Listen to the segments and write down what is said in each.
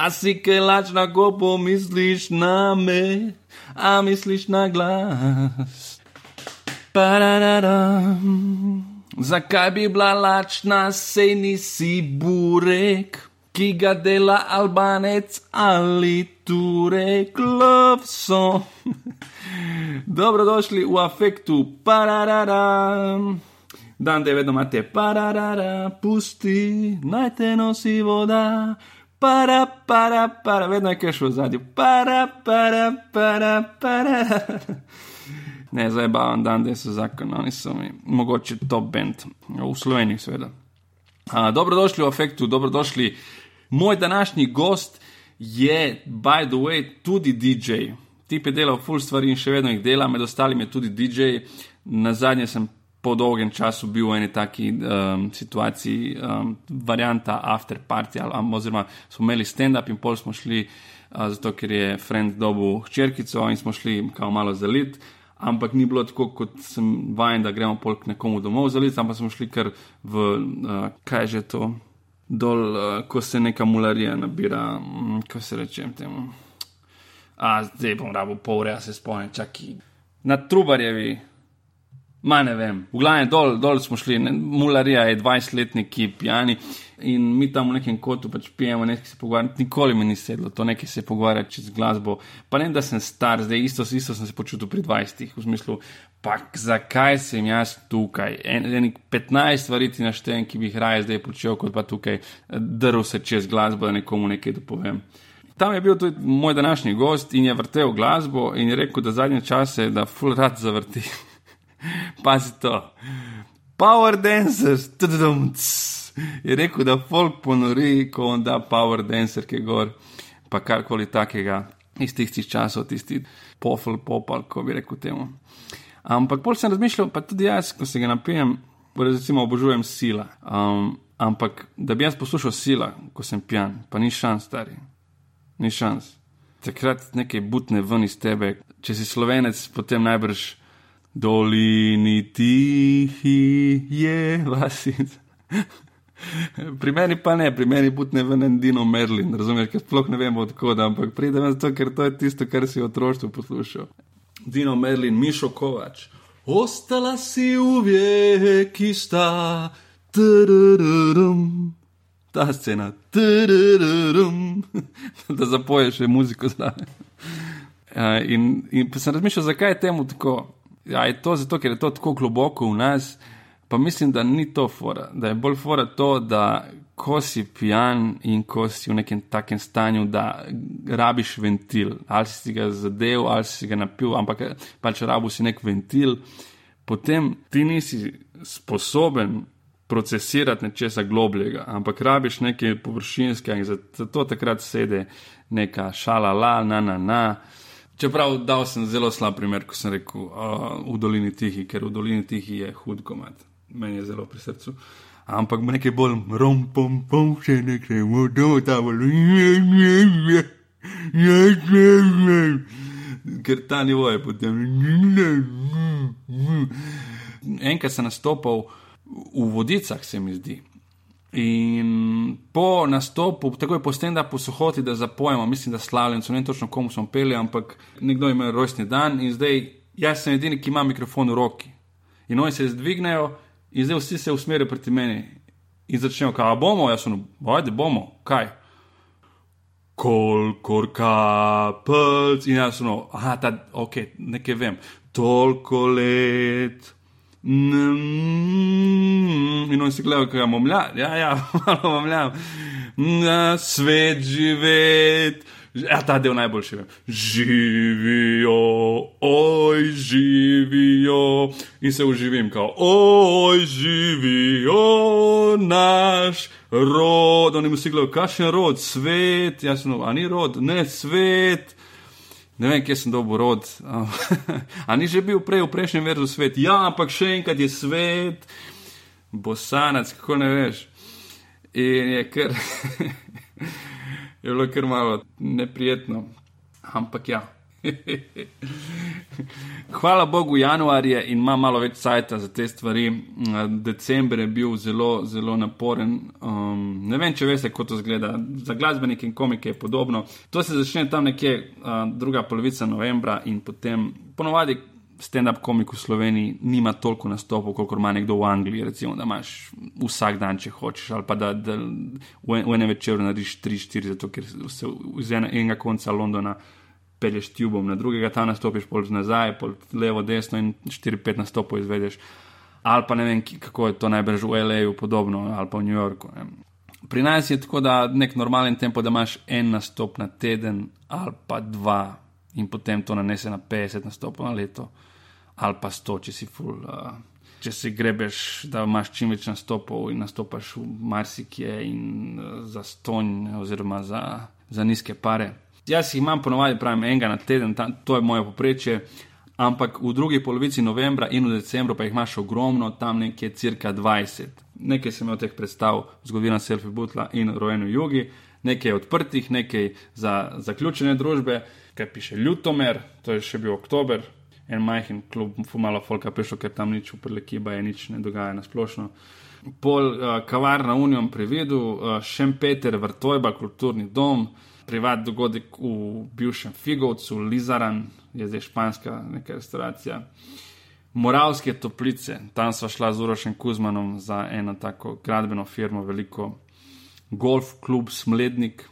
A si kaj lačna, ko pomisliš na me, a misliš na glas. Pararadam. Zakaj bi bila lačna, sej nisi burek, ki ga dela albanec ali turek, love song. Dobrodošli v afektu, parararam. Dan te vedno imate, pararara, pusti, naj te nosi voda. Para, para, para, vedno je kaj šlo v zadju. Para, para, para, para. Ne, zdaj bavam dan, da so zakon, oni so mi mogoče top band, v Sloveniji, seveda. Dobrodošli v Afektu, dobrodošli. Moj današnji gost je, by the way, tudi DJ. Tip je delal full stvari in še vedno jih dela, med ostalim je tudi DJ. Na zadnje sem po dolgem času bil v eni taki um, situaciji, um, varianta after party, ali, oziroma smo imeli stand-up in pol smo šli, uh, zato ker je friend dobu hčerkico in smo šli kao malo zalit ampak ni bilo tako, kot sem vajen, da gremo polk nekomu domov za lice, ampak smo šli kar v, uh, kaj že to, dol, uh, ko se neka mularija nabira, um, ko se reče temu. A zdaj bom rabo pol ure, se spomnim, čaki. Na trubarjevi, ma ne vem, v glavnem dol, dol smo šli, ne, mularija je 20-letniki pijani. In mi tam v nekem kotu pač pijemo, nekaj se pogovarjamo, nikoli mi ni sedlo, to nekaj se pogovarja čez glasbo. Pa ne, da sem star, zdaj isto, isto sem se počutil pri 20, v smislu, pa zakaj sem jaz tukaj? En, enih 15 stvari ti naštejem, ki bi jih raje zdaj počel, kot pa tukaj drl se čez glasbo, da nekomu nekaj dopovem. Tam je bil tudi moj današnji gost in je vrtel glasbo in je rekel, da zadnje čase, da full rad zavrti. Pazi to. Power dancers, tudi dom je rekel, da folk ponori, ko on da Power Dancer, ki je gor, pa karkoli takega iz tistih časov, tisti pofel, popal, ko bi rekel temu. Ampak bolj sem razmišljal, pa tudi jaz, ko se ga napijem, recimo obožujem sila. Um, ampak da bi jaz poslušal sila, ko sem pijan, pa ni šans, stari. Ni šans. Takrat nekaj butne ven iz tebe, če si slovenec, potem najbrž dolini tihi je vasic. Pri meni pa ne, pri meni putne ven en Dino Merlin, razumeš, ker sploh ne vem odkud, ampak pridem zato, ker to je tisto, kar si v otroštvu poslušal. Dino Merlin, Mišo Kovač. Ostala si uvijek ista, ta scena, da zapoješ še muziko zraven. Uh, in, in pa sem razmišljal, zakaj je temu tako. Ja, je to zato, ker je to tako globoko v nas, Pa mislim, da ni to fora, da je bolj fora to, da ko si pijan in ko si v nekem takem stanju, da rabiš ventil, ali si ga zadev, ali si ga napil, ampak pač rabu si nek ventil, potem ti nisi sposoben procesirati nečesa globljega, ampak rabiš nekaj površinskega in zato takrat sede neka šala, la, na, na, na. Čeprav dal sem zelo slab primer, ko sem rekel uh, v dolini tihi, ker v dolini tihi je hud komat meni je zelo pri srcu. Ampak nekaj bolj rompom, pom, še nekaj vodo, ta bolj. Ker ta nivo je potem. Enkrat sem nastopil v vodicah, se mi zdi. In po nastopu, tako je posten, da posohoti, da zapojemo, mislim, da slavljen, ne točno komu smo peli, ampak nekdo ima rojstni dan in zdaj jaz sem edini, ki ima mikrofon v roki. In oni se zdvignejo In zdaj vsi se usmerijo proti meni in začnejo, kaj bomo, jaz sem, ajde bomo, kaj. Kolikor kapelc, in jaz sem, ah, ta, ok, nekaj vem, toliko let. In oni si gledajo, kaj imam, ja, ja, malo imam, na svet živeti. Ja, ta del najboljši je. Živijo, oj, živijo. In se uživim, kot oj, živijo naš rod. Oni mu si gledajo, kakšen rod, svet, jasno, a ni rod, ne svet. Ne vem, kje sem dobil rod. A ni že bil prej v prejšnjem verzu svet? Ja, ampak še enkrat je svet, bosanac, kako ne veš. In je kar. je bilo kar malo neprijetno. Ampak ja, Hvala Bogu, januar je in ima malo več časa za te stvari. December je bil zelo, zelo naporen. Um, ne vem, če veste, kako to zgleda. Za glasbenike in komike je podobno. To se začne tam nekje uh, druga polovica novembra in potem ponovadi. Stand-up komik v Sloveniji nima toliko nastopov, kot ima nekdo v Angliji. Recimo, da imaš vsak dan, če hočeš, ali pa da, da v enem večeru narediš 3-4, zato ker se iz enega konca Londona pelješ tubom, na drugega tam nastopiš, pol nazaj, pol levo, desno in 4-5 nastopov izvedeš. Ali pa ne vem, kako je to najbrž v L.A.U. podobno ali pa v New Yorku. Ne. Pri nas je tako, da nek normalen tempo, da imaš en nastop na teden ali pa dva in potem to nanese na 50 nastopov na leto ali pa 100, če si full. Uh, Če si grebeš, da imaš čim več nastopov in nastopaš v marsikje in uh, za stonj, oziroma za, za nizke pare. Jaz jih imam ponovadi, pravim, enega na teden, tam, to je moje poprečje, ampak v drugi polovici novembra in v decembru pa jih imaš ogromno, tam nekje cirka 20. Nekaj sem imel teh predstav, zgodovina Selfie Butla in rojeno Jugi, nekaj odprtih, nekaj za zaključene družbe, kaj piše Ljutomer, to je še bil oktober, en majhen klub, fumalo folka prišel, ker tam nič v prelekiba je, nič ne dogaja na splošno. Pol uh, kavarna Unijo privedu, uh, Šempeter, Vrtojba, kulturni dom privat dogodek v bivšem Figovcu, Lizaran, je zdaj španska neka restauracija. Moravske toplice, tam sva šla z Urošem Kuzmanom za eno tako gradbeno firmo, veliko golf klub Smlednik,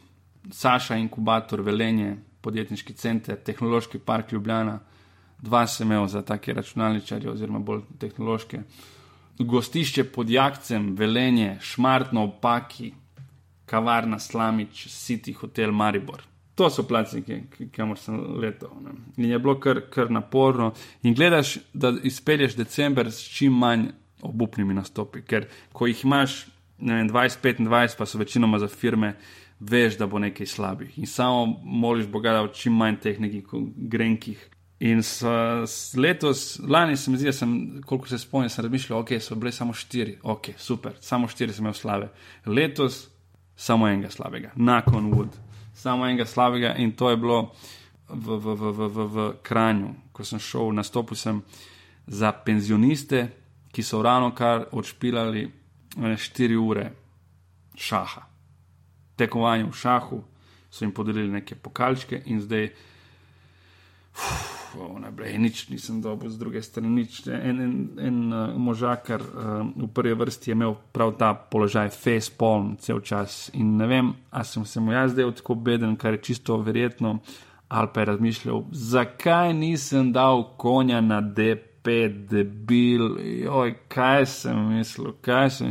Saša inkubator Velenje, podjetniški center, tehnološki park Ljubljana, dva sem imel za take računalničarje oziroma bolj tehnološke. Gostišče pod Jakcem, Velenje, Šmartno, Opaki, kavarna Slamič, City Hotel Maribor. To so placniki, kamor sem letel. Ne. In je bilo kar, kar naporno. In gledaš, da izpelješ december s čim manj obupnimi nastopi, ker ko jih imaš 20-25, pa so večinoma za firme, veš, da bo nekaj slabih. In samo moliš Boga, da bo čim manj teh nekih grenkih. In s, s letos, lani se mi zdi, da sem, koliko se spomnim, sem razmišljal, ok, so bile samo štiri, ok, super, samo štiri sem imel slave. Letos samo enega slabega, nakon Wood, samo enega slabega in to je bilo v, v, v, v, v, v Kranju, ko sem šel na stopu sem za penzioniste, ki so ravno kar odšpilali 4 ure šaha. Tekovanje v šahu so jim podelili neke pokalčke in zdaj. Uf, nič nisem dobil, z druge strani nič. En, en, en uh, možakar uh, v prvi vrsti je imel prav ta položaj, face palm, cel čas. In ne vem, ali sem se mu jaz zdaj tako beden, kar je čisto verjetno, ali pa je razmišljal, zakaj nisem dal konja na DP. Debil, joj, kaj sem mislil, kaj sem.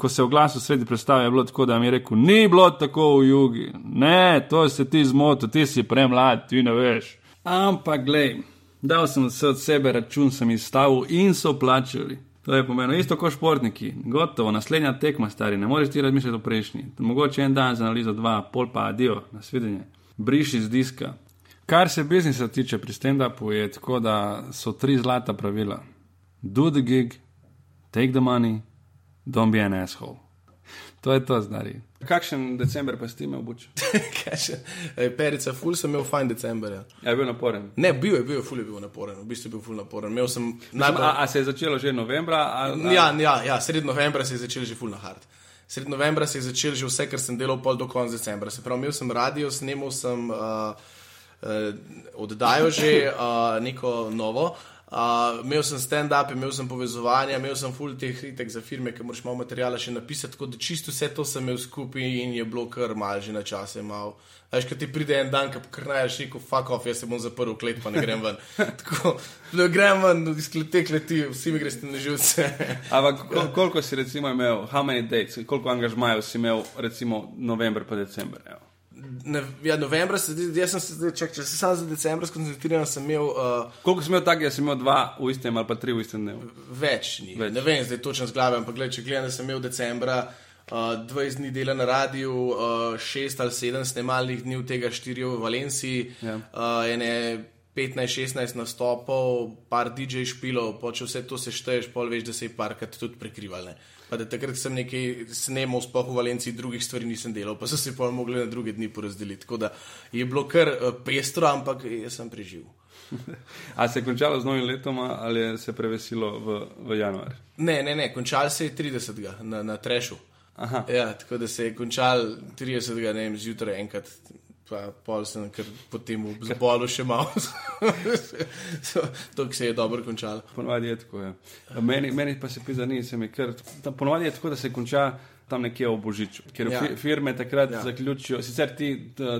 Ko se je oglasil sredi predstave, je bilo tako, da mi je rekel: Ni bilo tako v jugu, ne, to si ti zmotil, ti si premlad, ti ne veš. Ampak, glej, dal sem vse od sebe, račun sem izstavil in so plačali. To je pomenilo isto kot športniki. Gotovo, naslednja tekma, stari, ne moreš ti razmišljati o prejšnji. Mogoče en dan za analizo, dva, pol pa adijo, nasvidenje. Briši iz diska. Kar se biznisa tiče pri stand-upu, je tako, da so tri zlata pravila: do the gig, take the money, don't be an asshole. To je to, znari. Kakšen december pa si imel, buč? Perica, ful sem imel fajn december. Ja. Je bil naporen? Ne, bil je, bil je, ful je bil naporen, v bistvu je bil ful naporen. Sem, najbolj... a, a se je začelo že novembra? A, a... Ja, ja, ja, sred novembra se je začelo že ful na hard. Sred novembra se je začelo že vse, kar sem delal pol do konca decembra. Se pravi, imel sem radio, snemal sem uh, uh, oddajo že uh, neko novo. Uh, imel sem stand-up, imel sem povezovanje, imel sem full teh kritik za firme, ki moraš malo materijala še napisati. Tako da čisto vse to sem imel skupaj in je bilo kar mal že na čase. Veš, ko ti pride en dan, ki pokrnaš neko fuck off, jaz se bom zaprl v klet, pa ne grem ven. tako, da grem ven, iz klete kleti, vsi mi greste na živce. Ampak kol koliko si recimo imel, how many dates, koliko angažmajev si imel recimo november pa december? Evo ne, ja, novembra, se, jaz sem se, čak, če se sam za decembr skoncentriral, sem imel. Uh, Koliko sem imel tako, da sem imel dva v istem ali pa tri v istem dnevu? Več ni. Več. Ne vem, zdaj točno z glave, ampak gled, če gledam, da sem imel decembra. Uh, 20 dni dela na radiju, 6 uh, ali 7 snemalnih dni, od tega 4 v Valenciji, ja. uh, ene 15-16 nastopov, par DJ špilov, pa če vse to sešteješ, pol veš, da se je parkrat tudi prekrival. Ne? Pa da takrat sem nekaj snemal, sploh v Valenciji, drugih stvari nisem delal, pa so se pa mogli na druge dni porazdeliti. Tako da je bilo kar eh, pestro, ampak jaz sem preživel. A se je končalo z novim letom ali se je prevesilo v, v januar? Ne, ne, ne, končal se je 30. na, na Trešu. Ja, tako da se je končal 30. ne vem, zjutraj enkrat, pa pol sem kar potem v zbolu še malo. to se je dobro končalo. Ponovadi je tako. Ja. Meni, meni pa se pisa, nisem ker ponovadi je tako, da se konča. Tam nekje v Božiču, ker ja. firme takrat ja. zaključijo. Sicer ti,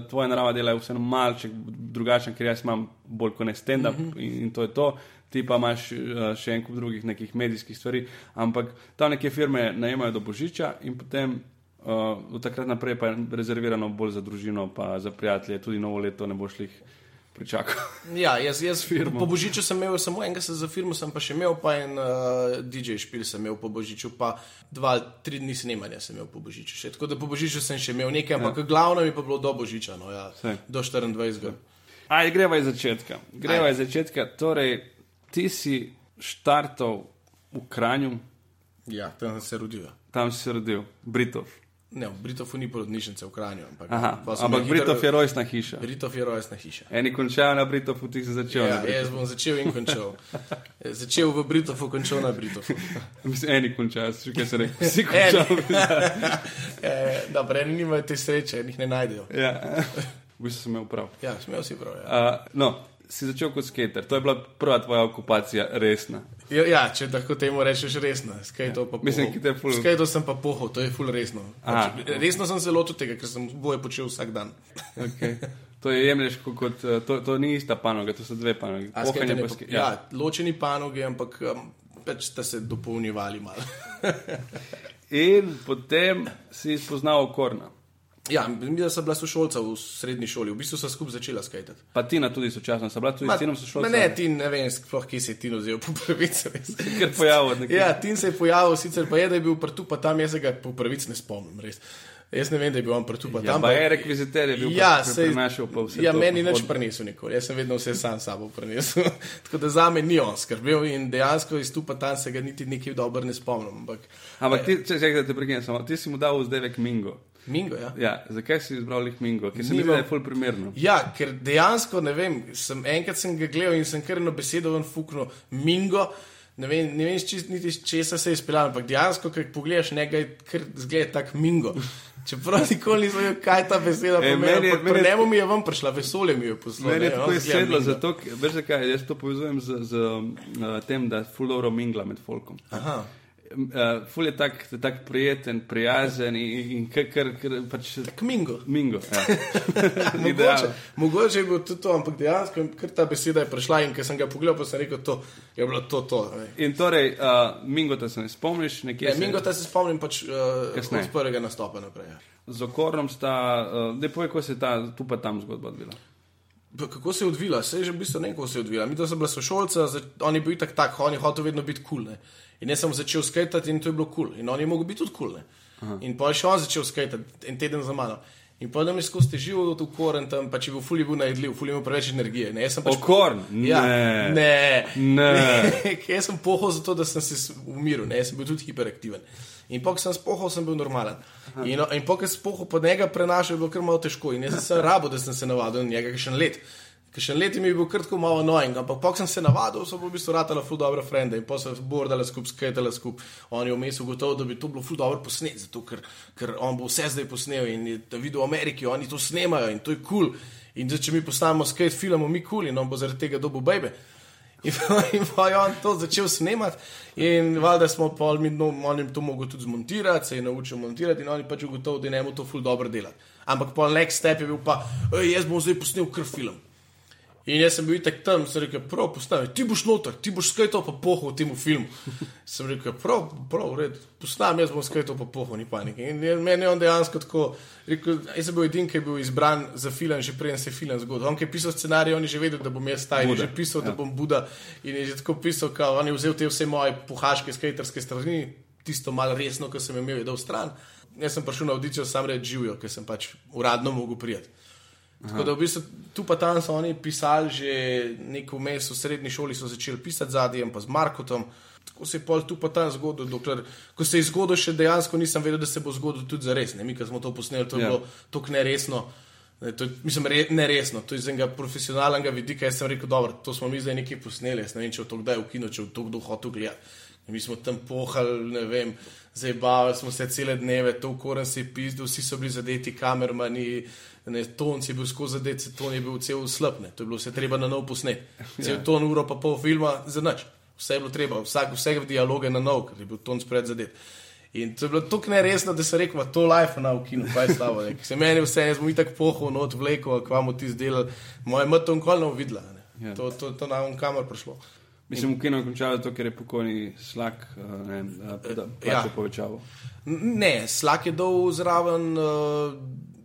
tvoja narava dela je vseeno malce drugačen, ker jaz imam bolj kot ne stand-up mm -hmm. in, in to je to. Ti pa imaš še en kup drugih nekih medijskih stvari. Ampak tam nekje firme najemajo do Božiča in potem Uh, od takrat naprej pa je rezervirano bolj za družino, pa za prijatelje, tudi novo leto ne boš jih pričakal. Ja, jaz, jaz po božiču sem imel samo enega, se za firmo sem pa še imel, pa en uh, DJ špil sem imel po božiču, pa dva, tri dni snemanja sem imel po božiču. Še. Tako da po božiču sem še imel nekaj, ampak ja. glavno mi pa bilo do božiča, no, ja, do 24. Aj, greva iz začetka. Greva iz začetka. Torej, ti si štartov v Kranju. Ja, tam sem se rodil. Ja. Tam si se rodil, Britov. Ne, Britov ni porodnišnice v Kranju. Ampak, Aha, ampak Britov je rojstna hiša. Britov je rojstna hiša. Eni končajo na Britovu, ti si začel. Ja, jaz bom začel in končal. začel v Britovu, končal na Britovu. eni končajo, še kaj se reče. Vsi končajo. Dobro, eni nimajo te sreče, jih ne najdejo. Ja, v bistvu sem imel prav. Ja, smel si prav. Ja. Uh, no, si začel kot skater, to je bila prva tvoja okupacija, resna. Ja, ja če tako temu rečeš, resno. Mislim, da ful. Skajto sem pa pohod, to je ful resno. Pač, resno sem zelo od tega, ker sem boje počel vsak dan. okay. To je jemliš kot, eh, to, to ni ista panoga, to so dve panoge. Ja. ja, ločeni panoge, ampak um, pač sta se dopolnjevali malo. In potem si spoznal korna. Ja, mi sem bila sošolca v srednji šoli, v bistvu sem skupaj začela skajati. Pa Tina tudi sočasno, sem bila tudi s Tinom sošolca. Ne, Tin, ne vem, sploh kje se je Tin vzel po pravici. Ker pojavil nekaj. Ja, Tin se je pojavil, sicer pa je, da je bil prtu, pa tam jaz ga po pravici ne spomnim, res. Jaz ne vem, da je bil on prtu, pa ja, tam. Pa je rekviziter, je bil ja, se je našel pa vse. Ja, meni nič prinesel nikoli, jaz sem vedno vse sam sabo prinesel. Tako da za me ni on skrbel in dejansko iz tu pa tam se ga niti nekaj dobro ne spomnim. Ampak, ampak ti, če se ga te prekinem, ti si mu dal vzdevek Mingo. Mingo, ja. ja, zakaj si izbral jih Mingo? Ker se mi zdi, da je ful primerno. Ja, ker dejansko ne vem, sem, enkrat sem ga gledal in sem kar eno besedo ven fuknil Mingo. Ne vem, ne vem čist, niti česa se je izpeljal, ampak dejansko, ko pogledaš nekaj, kar zgleda tako Mingo. Čeprav nikoli nisem vedel, kaj ta beseda pomeni. Pri njemu mi je vam prišla, vesolje mi je poslalo. Meni je tako sedlo, zato, veš, zakaj, jaz to povezujem z, z uh, tem, da je ful dobro mingla med folkom. Aha. Uh, ful je tak, tak prijeten, prijazen in, in kar, kar, kar pač. Tak mingo. Mingo. Ja. mogoče, mogoče je bilo tudi to, ampak dejansko, ker ta beseda je prišla in ker sem ga pogledal, pa sem rekel, to je bilo to. to in torej, uh, mingo te se ne spomniš, nekje. Ja, mingo te se spomnim pač uh, od prvega nastopa naprej. Ja. Z okornom sta, uh, ne povej, kako se je ta tu pa tam zgodba odvila. Kako se je odvila, se je že v bistvu ne, kako se je odvila. Mi, da sem bila sošolca, on je bil tak, tak, on je hotel vedno biti kul. Cool, In jaz sem začel skajati in to je bilo kul. Cool. In oni mogli biti tudi kul. Cool, in pa je še on začel skajati en teden za mano. In mi skozi težijo v koren, tam pa če bi v fulju bil najedljiv, fulju ima preveč energije. Ne, pač korn? Ja, ne. Ne. ne. ne. jaz sem pohod zato, da sem se umiril, ne, jaz sem bil tudi hiperaktiven. In pa, ko sem spohal, sem bil normalen. In, in pa, ko sem spohal, pod njega prenašal, je bilo kar malo težko. In jaz sem se rabo, da sem se navadil na njega še en let. Ker še leti mi je bil krtko malo nojing, ampak pa sem se navadil, so v bistvu ratala ful dobro frende in pa so bordale skupaj, skajtale skupaj. On je vmes ugotovil, da bi to bilo ful dobro posnet, zato ker, ker on bo vse zdaj posnel in da vidi v Ameriki, oni to snemajo in to je kul. Cool. In zdaj, če mi postavimo skate film, mi kul cool in on bo zaradi tega dobil bebe. In in pa je on to začel snemati in valjda smo pa mi, no, on jim to mogel tudi zmontirati, se je naučil montirati in oni pač ugotovili, da ne mu to ful dobro delati. Ampak pa next step je bil pa, jaz bom zdaj posnel kr film. In jaz sem bil tak tam, sem rekel, prav, postavi, ti boš noter, ti boš skajto pa poho v tem filmu. sem rekel, prav, prav, red, postavi, jaz bom skajto pa poho, ni panike. In meni je on dejansko tako, rekel, jaz sem bil edin, ki je bil izbran za film, že prej se je film zgodil. On, ki je pisal scenarij, on je že vedel, da bom jaz taj, je že pisal, ja. da bom Buda. In je že tako pisal, kao, on je vzel te vse moje puhaške skajterske strani, tisto malo resno, ki sem imel, je dal stran. Jaz sem prišel na audicijo, sam reč živijo, ker sem pač uradno mogel prijeti. Tako da v bistvu tu pa tam so oni pisali že neko vmes, v srednji šoli so začeli pisati zadnjem, pa z Markotom. Tako se je pol tu pa tam zgodil, dokler, ko se je zgodil, še dejansko nisem vedel, da se bo zgodil tudi za res. Ne? Mi, ki smo to posneli, to je Ja. bilo tako neresno. Ne, to, je- mislim, re, neresno, to je iz enega profesionalnega vidika. Jaz sem rekel, dobro, to smo mi zdaj nekaj posneli. Jaz ne vem, če bo to kdaj v kino, če bo to kdo hotel gledati. Mi smo tam pohali, ne vem, zabavali smo se cele dneve, to koren se je pizdil, vsi so bili zadeti, kamermani, ne, ton si bil skozi zadet, se ton je bil cel slabne, to je bilo vse treba na nov posnet. Cel ton uro pa pol filma za nič. Vse je bilo treba, vsak, vse dialoge na nov, ker je bil ton spred zadet. In to je bilo tako neresno, da se reče, da to life na v kinu, kaj je slabo. ne. Se meni vse, jaz bom itak pohval, not vleko, kva mu ti zdelal, moja mati on kol ne videla. ne. Ja. To, to, to nam kamor prišlo. Mislim, v kinu je končalo to, ker je pokojni slak, uh, ne vem, uh, plačo Ja. povečaval. N- Ne, slak je dal zraven uh,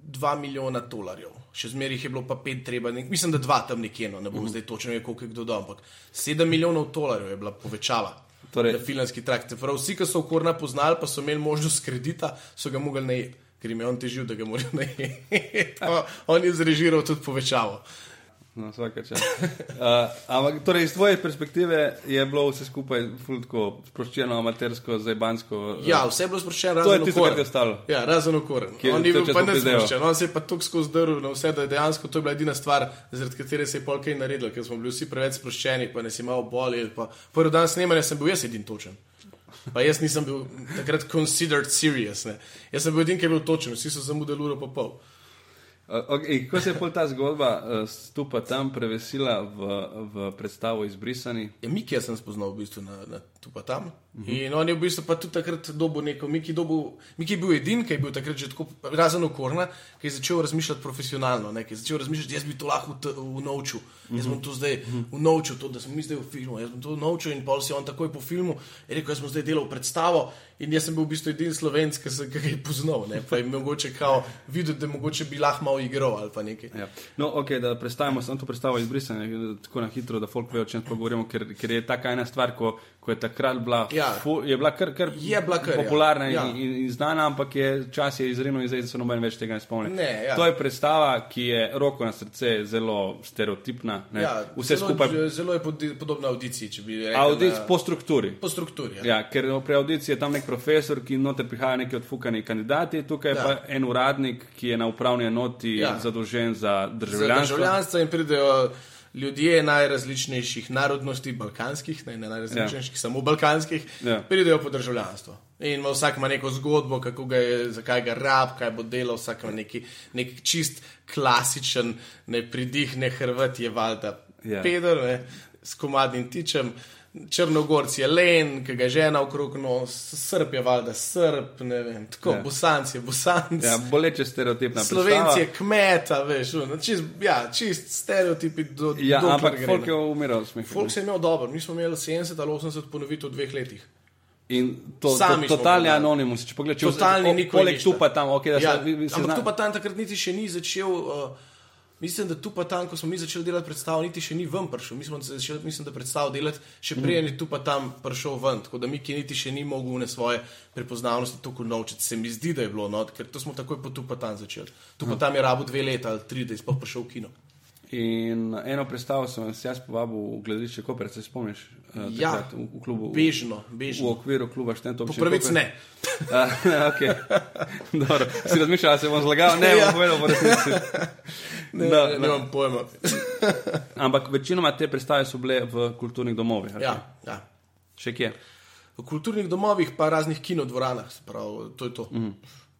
2 milijona dolarjev. Še zmeraj je bilo pa pet treba, nek, mislim, da dva tam nekje, no, ne bom zdaj točno rekel, koliko je kdo dal, ampak 7 milijonov dolarjev je bila povečava. Torej- na filmski trak. Se Prav, vsi, ki so okorna poznali, pa so imeli možnost kredita, so ga mogli najeti, ker jim je on težil, da ga morajo najeti. On je zrežiral tudi povečavo. No, vsake čas. Uh, ampak torej, iz tvoje perspektive je bilo vse skupaj ful tako sproščeno, amatersko, zajbansko. uh, Ja, vse je bilo sproščeno, je razen tisto, kar je ostalo. Ja, razen okoren. Je On ni bil pa ne sproščen, on se je pa tako skozi drl na vse, da je dejansko to je bila edina stvar, zaradi katere se je pol kaj naredilo, ker smo bili vsi preveč sproščeni, pa nas je malo bolje. Pa prvi dan snemanja sem bil jaz edin točen. Pa jaz nisem bil takrat considered serious. Ne. Jaz sem bil edin, ki je bil točen, vsi so zamudili uro pa pol. Uh, okay, ko se je pol ta zgodba uh, stupa tam prevesila v, v predstavo Izbrisani, Ja, Miki sem spoznal v bistvu na, na tu pa tam. Uh -huh. In on je v bistvu pa tudi takrat dobil neko, Miki, dobil, Miki je bil edin, ki je bil takrat že tako razen okorna, ki je začel razmišljati profesionalno, ne, ki je začel razmišljati, jaz bi to lahko unovčil, jaz bom to zdaj unovčil, to, da smo mi zdaj v filmu, jaz bom to unovčil in pol si on takoj po filmu je rekel, jaz sem zdaj delal predstavo in jaz sem bil v bistvu edini slovenc, ki se je poznal, ne, pa je mogoče kao videti, da mogoče bi lahko malo igral ali pa nekaj. Ja. No, ok, da predstavimo samo to predstavo izbrisane, tako na hitro, da folk ve, o čem govorimo, ker, ker je taka ena stvar, ko, ko je takrat bila, Ja. fu, je bila kar, kar Je bila kar, ja. popularna Ja. in, in, in znana, ampak je čas je izredno in zdaj se noben več tega ne spomni. Ne, ja. To je predstava, ki je roko na srce zelo stereotipna. Ne? Ja, Vse zelo, skupaj Zelo je pod- podobna audiciji, če bi rekel. audic na- po strukturi. Po strukturi. Ja. Ja, ker pri audiciji je tam nek profesor, ki noter prihaja neki odfukani kandidati, tukaj Ja. pa en uradnik, ki je na upravni enoti Ja. zadolžen za Za državljanstvo. državljanstvo in pridejo ljudje najrazličnejših narodnosti, balkanskih, ne, ne najrazličnejših, ja. samo balkanskih, Ja. pridejo po državljanstvo. In ima vsak ima neko zgodbo, kako ga je, zakaj ga rab, kaj bo delal, vsak ima neki, neki čist klasičen, ne pridihne Hrvat je valjda Ja. Pedro, ne, s komadnim tičem. Črnogorci je len, ki ga žena okrog nos, Srb je valjda Srb, ne vem, tako, Ja. ja. Bosanc je Bosanc. Ja, boleče stereotipna Slovenci je predstava. kmeta, veš, čist, ja, čist stereotipi do Ja, dokler ampak gre, folk je umiral smeh. Folk se je imel dobro, mi smo imeli 70 ali 80 ponovitev v dveh letih. In to, to Sami smo totalni povedali. anonimus, če pogledaj, če Totalni o- nikoli poleg ništa. tu pa tam, ok, da se, Ja, vi- vi se ampak zna- tu pa tam takrat niti še ni začel. Uh, Mislim, da tu pa tam, ko smo mi začeli delati predstavo, niti še ni ven prišel. Mi smo začeli, mislim, da predstavo delati, še Mhm. prej je tu pa tam prišel ven. Tako da mi, ki niti še ni mogel ne svoje prepoznavnosti toliko naučiti, se mi zdi, da je bilo, no, ker to smo takoj po tu pa tam začeli. Tu pa tam je rabo dve leta ali tri, da je sploh prišel v kino. In eno predstavo sem vas jaz povabil v gledališče Koper, se spomniš? eh, Ja, takrat v, v klubu. v- Bežno, V bežno. okviru kluba Štento. Po pravici ne. okay. Dobro, si razmišljal, se bom zlagal? Ne, Ja. bom povedal po resnici. Ne, No, ne, no. nimam pojma. Ampak večinoma te predstave so bile v kulturnih domovih. Ja, ja. Še kje? V kulturnih domovih, pa raznih kinodvoranah, se pravi, to je to. Mm.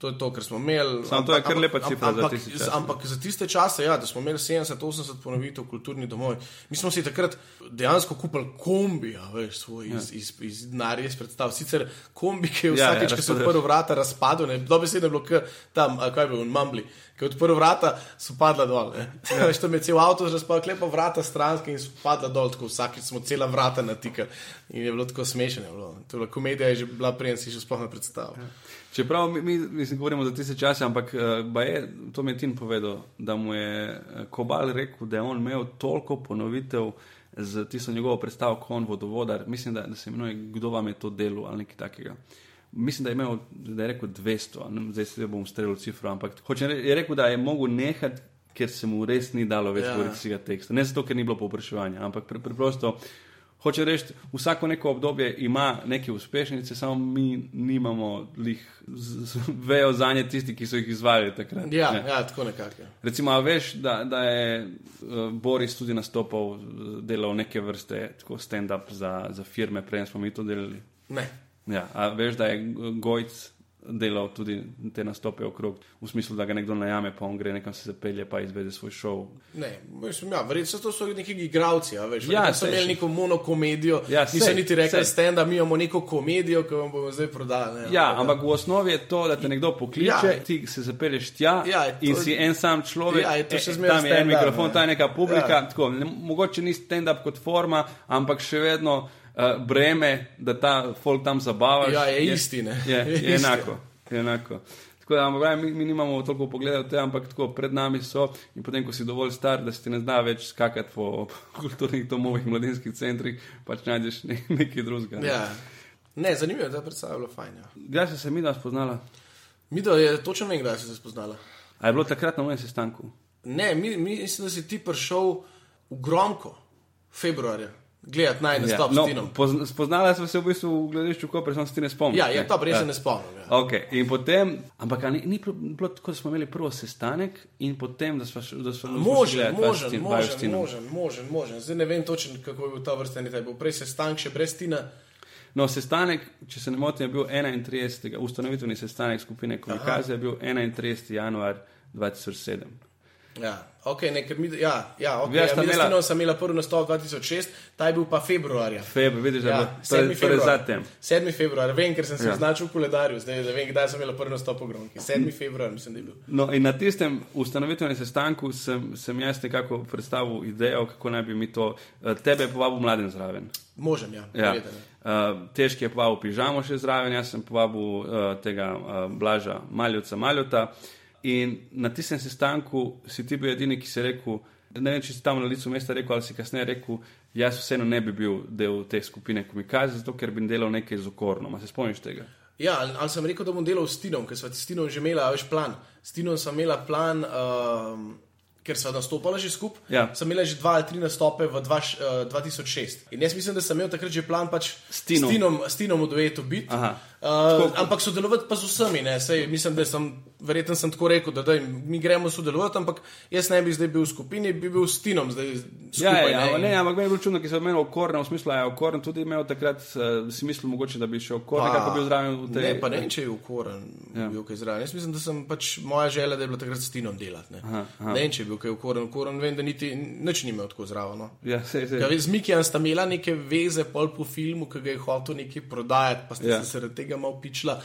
To je to, kar smo imeli. Samo to je kar lepa cifra za ampak, tisti čas. Ampak za tiste čase, ja, da smo imeli 70-80 ponovitev v kulturnih domovih, mi smo si takrat dejansko kupili kombi, ja, veš, svoj iz, ja. iz, iz iz predstav. Sicer kombi, ki je Ja, ja, vsakeč, ja, ko razpadel. odprl vrata, razpadel, ne, dobesedno je bilo k, tam, kaj je bilo, v Mambli. Ko je odprl vrata, so padla dol. Ja. Veš, tam je cel avto razpadel, klepa vrata stranske in so padla dol, tako vsakeč smo cela vrata natikali. In je bilo tako smešno. bila komedija, je že bila prej, si že sploh ne predstavljal. Ja. Čeprav mi, mi mislim, govorimo za tiste čase, ampak uh, je, to mi je Tin povedal, da mu je eh, Kobal rekel, da je on imel toliko ponovitev z tisto njegovo predstavo, kot on vodovodar. Mislim, da, da se imenuje, kdo vam je to delo ali nekaj takega. Mislim, da je, imel, da je rekel 200, ne, zdaj se bom streljal cifro, ampak hočem re- je rekel, da je mogel nehati ker se mu res ni dalo več Ja. govoriti tega teksta. Ne zato, ker ni bilo povpraševanja, ampak pre, preprosto. Hoče reči, vsako neko obdobje ima neke uspešnice, samo mi nimamo lih, vejo za nje tisti, ki so jih izvajali takrat. Ja, Ne. ja tako nekako. Recimo, a veš, da, da je uh, Boris tudi nastopal, eh, delal neke vrste tako stand-up za, za firme, prej smo mi to delali. Ne. Ja, a veš, da je Gojc delal tudi te nastope okrog, v smislu, da ga nekdo najame, pa on gre nekam se zapelje, pa izvede svoj šov. Ne, mislim, ja, verjetno to so neki igravci. Ja, veš, Ja, so imeli neko monokomedijo. Ja, niso sej, niti rekli, sej. stenda, mi imamo neko komedijo, ki vam bomo zdaj prodali. Ne, Ja, ampak v osnovi je to, da te nekdo pokliče, Ja. ti se zapelješ tja Ja, to- in si en sam človek, Ja, je to e, tam je en mikrofon, ne. ta je neka publika. Ja. Ja. Tako, ne, mogoče ni stand-up kot forma, ampak še vedno uh, breme, da ta folk tam zabava. Ja, je isti, ne. Je, Je je, isti. enako. Je enako. Tako da, ampak, mi, mi nimamo toliko pogleda v te, ampak tako pred nami so in potem, ko si dovolj star, da se ti ne zna več skakati po kulturnih domovih, mladinskih centrih, pač najdeš ne, nekaj drugega. ne. Ja. Ne, zanimivo je, da je predstavljalo bilo fajn. Ja. Kdaj si se mi da spoznala? Mi da je točno vem, kdaj si se spoznala. A je bilo takrat na mojem sestanku? Ne, mi, mi, mislim, da si ti prišel v Gromko, februarja, gledati naj nastop ja, no, s Tinom. pozn- spoznala sva se v bistvu v gledališču, ko prej sem se ti ne spomnil. Ja, je to, res se ne spomnim. Ja. Okay. In potem, ampak ni, ni bilo tako, da smo imeli prvo sestanek in potem, da smo šli Možen, možen, možen, možen. možen, možen. Zdaj ne vem točno, kako je bil ta vrsta, da je bil prej sestank še brez Tina. No, sestanek, če se ne motim, je bil 31. ustanovitveni sestanek skupine Komikaze, je bil 31. januar 2007. Ja, ok, ne, mi, ja, ja, okay, Ja, ja, mi imela- sem imela prvi nastop 2006, ta je bil pa februarja. Februar, vidiš, da je Ja, 7. torej- torej februar. zatem. 7. februar, vem, ker sem se Ja. označil v koledarju, zdaj da vem, kdaj sem imel prvi nastop v Gromki. 7. februar, mislim, da je bil. No, in na tistem ustanovitvenem sestanku sem, sem jaz nekako predstavil idejo, kako naj bi mi to, eh, tebe povabil mladen zraven. Možem, ja. Ja. Uh, težki je povabil pižamo še zraven, jaz sem povabil uh, tega uh, Blaža Maljota Maljota. In na tistem sestanku si ti bil edini, ki si rekel, ne vem, če si tam na licu mesta rekel ali si kasneje rekel, jaz vseeno ne bi bil del te skupine komikaze, zato ker bi delal nekaj z okornom. Se spomniš tega? Ja, ali, ali sem rekel, da bom delal s Tinom, ker sva s Tinom že imela več plan. S Tinom sem imela plan, um, ker sva nastopala že skupaj. Ja. Sem imela že dva ali tri nastope v dva, uh, 2006. In jaz mislim, da sem imel takrat že plan pač S Tinom. s Tinom, s Tinom v duetu biti. Uh, ampak sodelovati pa z vsemi. Ne? Sej, mislim, da sem, verjetno sem tako rekel, da daj, mi gremo sodelovati, ampak jaz ne bi zdaj bil v skupini, bi bil s Tinom zdaj skupaj. ja, ja, ne? ne, ampak meni je bilo čudno, ki sem imel okorne, v smislu, da je okorn tudi imel takrat, uh, si mislil mogoče, da bi še okorn, Pa- kako bi bil zraven v tej. Ne, pa ne če je ukoren, Ja. ja. bil kaj zraven. Jaz mislim, da sem pač moja želja, da je bila takrat s Tinom delati. Ne, Aha, aha. ne če je bil kaj ukoren, ukoren, vem, da niti nič ni imel tako zraven. No. Ja, sej, sej. Ja, z Mikijem sta imela neke veze, pol po filmu, ki ga je hotel nekaj prodajati, pa ste Ja. ja. se zaradi tega malo pičila.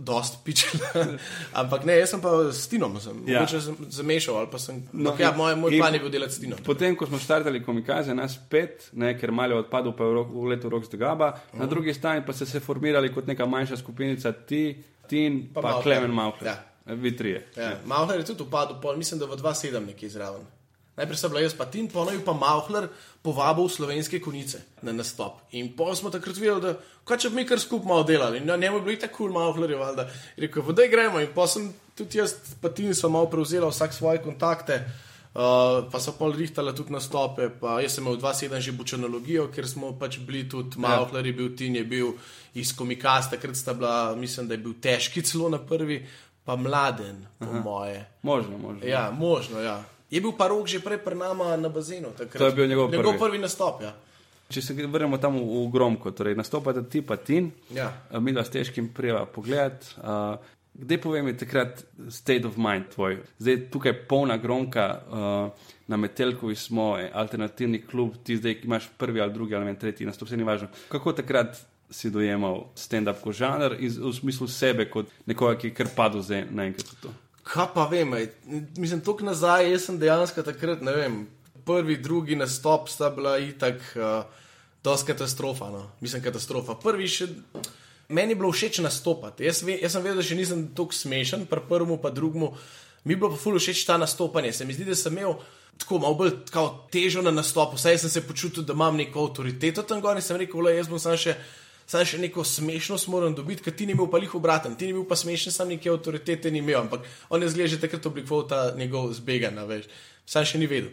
Dost pičila. Ampak ne, jaz sem pa s Tinom, sem, Ja. ja. sem zamešal ali pa sem. No, ja, moj, moj plan je bil delati s Tinom. Potem, ko smo štartali komikaze, nas pet, ne, ker malo je odpadel, pa je v, rok, v letu rok z Degaba, na drugi strani pa ste se formirali kot neka manjša skupinica, ti, Tin, pa, Pa. Klemen Mauhler. Ja. Vi trije. Ja, Mauhler je tudi upadel, pol, mislim, da v 2-7 nekje zraven. Najprej sem bila jaz pa Tin, ponovno je pa Mauhler povabil slovenske konice na nastop. In pol smo takrat videli, da kaj če bi mi kar skupaj malo delali. In na njemu je bilo tako kul, cool, Mauhler je valjda. Je Rekel, vodaj gremo. In pa sem tudi jaz, pa Tin, smo malo prevzela vsak svoje kontakte. Uh, pa so pol rihtala tudi nastope, pa jaz sem imel 2-7 že bučanologijo, ker smo pač bili tudi, Mauhler je bil, Tin je bil iz komikasta, takrat sta bila, mislim, da je bil težki celo na prvi, pa mladen, po Aha. moje. Možno, možno. Ja, možno, ja. Je bil pa rok že prej pri nama na bazenu. Takrat. To je bil njegov njegov prvi. prvi nastop. Ja. Če se vrnemo tam v, v Gromko, torej nastopate ti pa Tin, Ja. mi dva s težkim prijava pogled. Uh, Kdaj povem, je takrat state of mind tvoj? Zdaj tukaj polna gromka, uh, na Metelkovi smo, eh, alternativni klub, ti zdaj imaš prvi ali drugi ali vem, tretji nastop, vse ni važno. Kako takrat si dojemal stand-up kot žanr in v smislu sebe kot nekoga, ki je kar padel zdaj naenkrat v to? Kaj pa vem, ej, mislim, tok nazaj, jaz sem dejansko takrat, ne vem, prvi, drugi nastop sta bila itak, uh, dosti katastrofa. No. Mislim, katastrofa. Prvi še. Meni je bilo všeč nastopati. Jaz, ve, jaz sem vedel, da še nisem tako smešen, pri prvemu, pa drugemu. Mi je bilo pa ful všeč ta nastopanje. Se mi zdi, da sem imel tako malo bolj težo na nastopu. Saj sem se počutil, da imam neko avtoriteto tam gor in sem rekel, le jaz bom sam še Sam še neko smešnost moram dobiti, ker ti ni bil pa lih obraten, ti ni bil pa smešen, sam neke avtoritete ni imel, ampak on je zgleda že takrat oblikoval ta njegov zbegan, veš. Sam še ni vedel,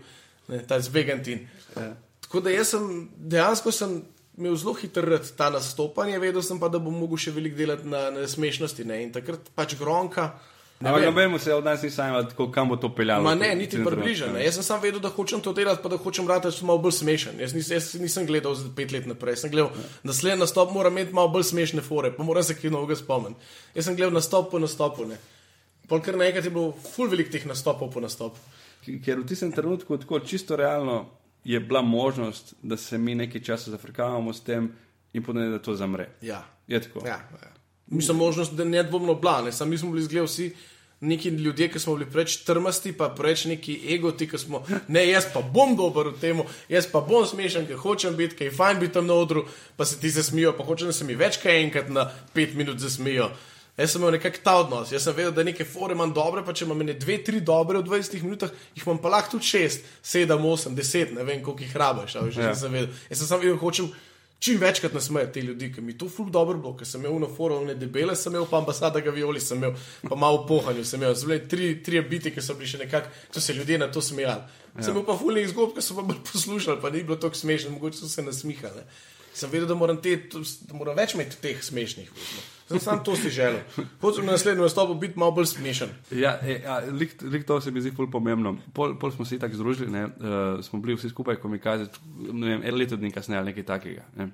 ne, ta zbegantin. Ja. Tako da jaz sem dejansko sem imel zelo hiter ta nastopanje, vedel sem pa, da bom mogel še veliko delati na, na smešnosti. Ne? In takrat pač gronka. Ampak nobeno se od nas ni sanjalo, tako kam bo to peljalo. Ma ne, niti približno. ne. Jaz sem sam vedel, da hočem to delati, pa da hočem rati malo bolj smešen. Jaz, nis, jaz nisem gledal za pet let naprej. Jaz sem gledal, naslednji nastop mora imeti malo bolj smešne fore, pa moram se kaj novega spomniti. Jaz sem gledal nastop po nastopu. Ne. Pol kar naenkrat je bilo full velik teh nastopov po nastopu. Ker v tistem trenutku, tako čisto realno, je bila možnost, da se mi nekaj časa zafrkavamo s tem in potem, da to zamre. Ja. Je tako. Ja, ja. Mislim, možnost, da ne dvomno bila, ne. Sam mi smo bili zgled vsi neki ljudje, ki smo bili preveč trmasti, pa preveč neki egoti, ki smo, ne, jaz pa bom dober v tem, jaz pa bom smešen, ker hočem biti, ker je fajn biti tam na odru, pa se ti zasmijo, pa hočem, da se mi več kaj enkrat na pet minut zasmijo. Jaz sem imel nekak ta odnos, jaz sem vedel, da neke fore imam dobre, pa če imam ene dve, tri dobre v 20 minutah, jih imam pa lahko tudi šest, sedem, osem, deset, ne vem, koliko jih rabaš. a veš, Ja. Sem vedel, jaz sem samo vedel, hočem čim večkrat nasmejati te ljudi, ki mi to ful dobro bilo, ker sem imel na forum ne debele, sem imel pa ambasada Gavioli, sem imel pa malo pohanju, sem imel zelo tri, tri biti, ki so bili še nekako, so se ljudje na to smejali. Ja. Sem imel pa fulnih zgodb, ki so pa bolj poslušali, pa ni bilo tako smešno, mogoče so se nasmihali. Sem vedel, da moram, te, da moram več imeti teh smešnih. No. Sem sam to si želel. Hočem na naslednjem nastopu biti malo bolj smešen. Ja, e, a, lik, lik to se mi zdi ful pomembno. Pol, pol smo se tako združili, ne, uh, smo bili vsi skupaj komikazi, ne vem, eno leto dni kasneje ali nekaj takega. Ne.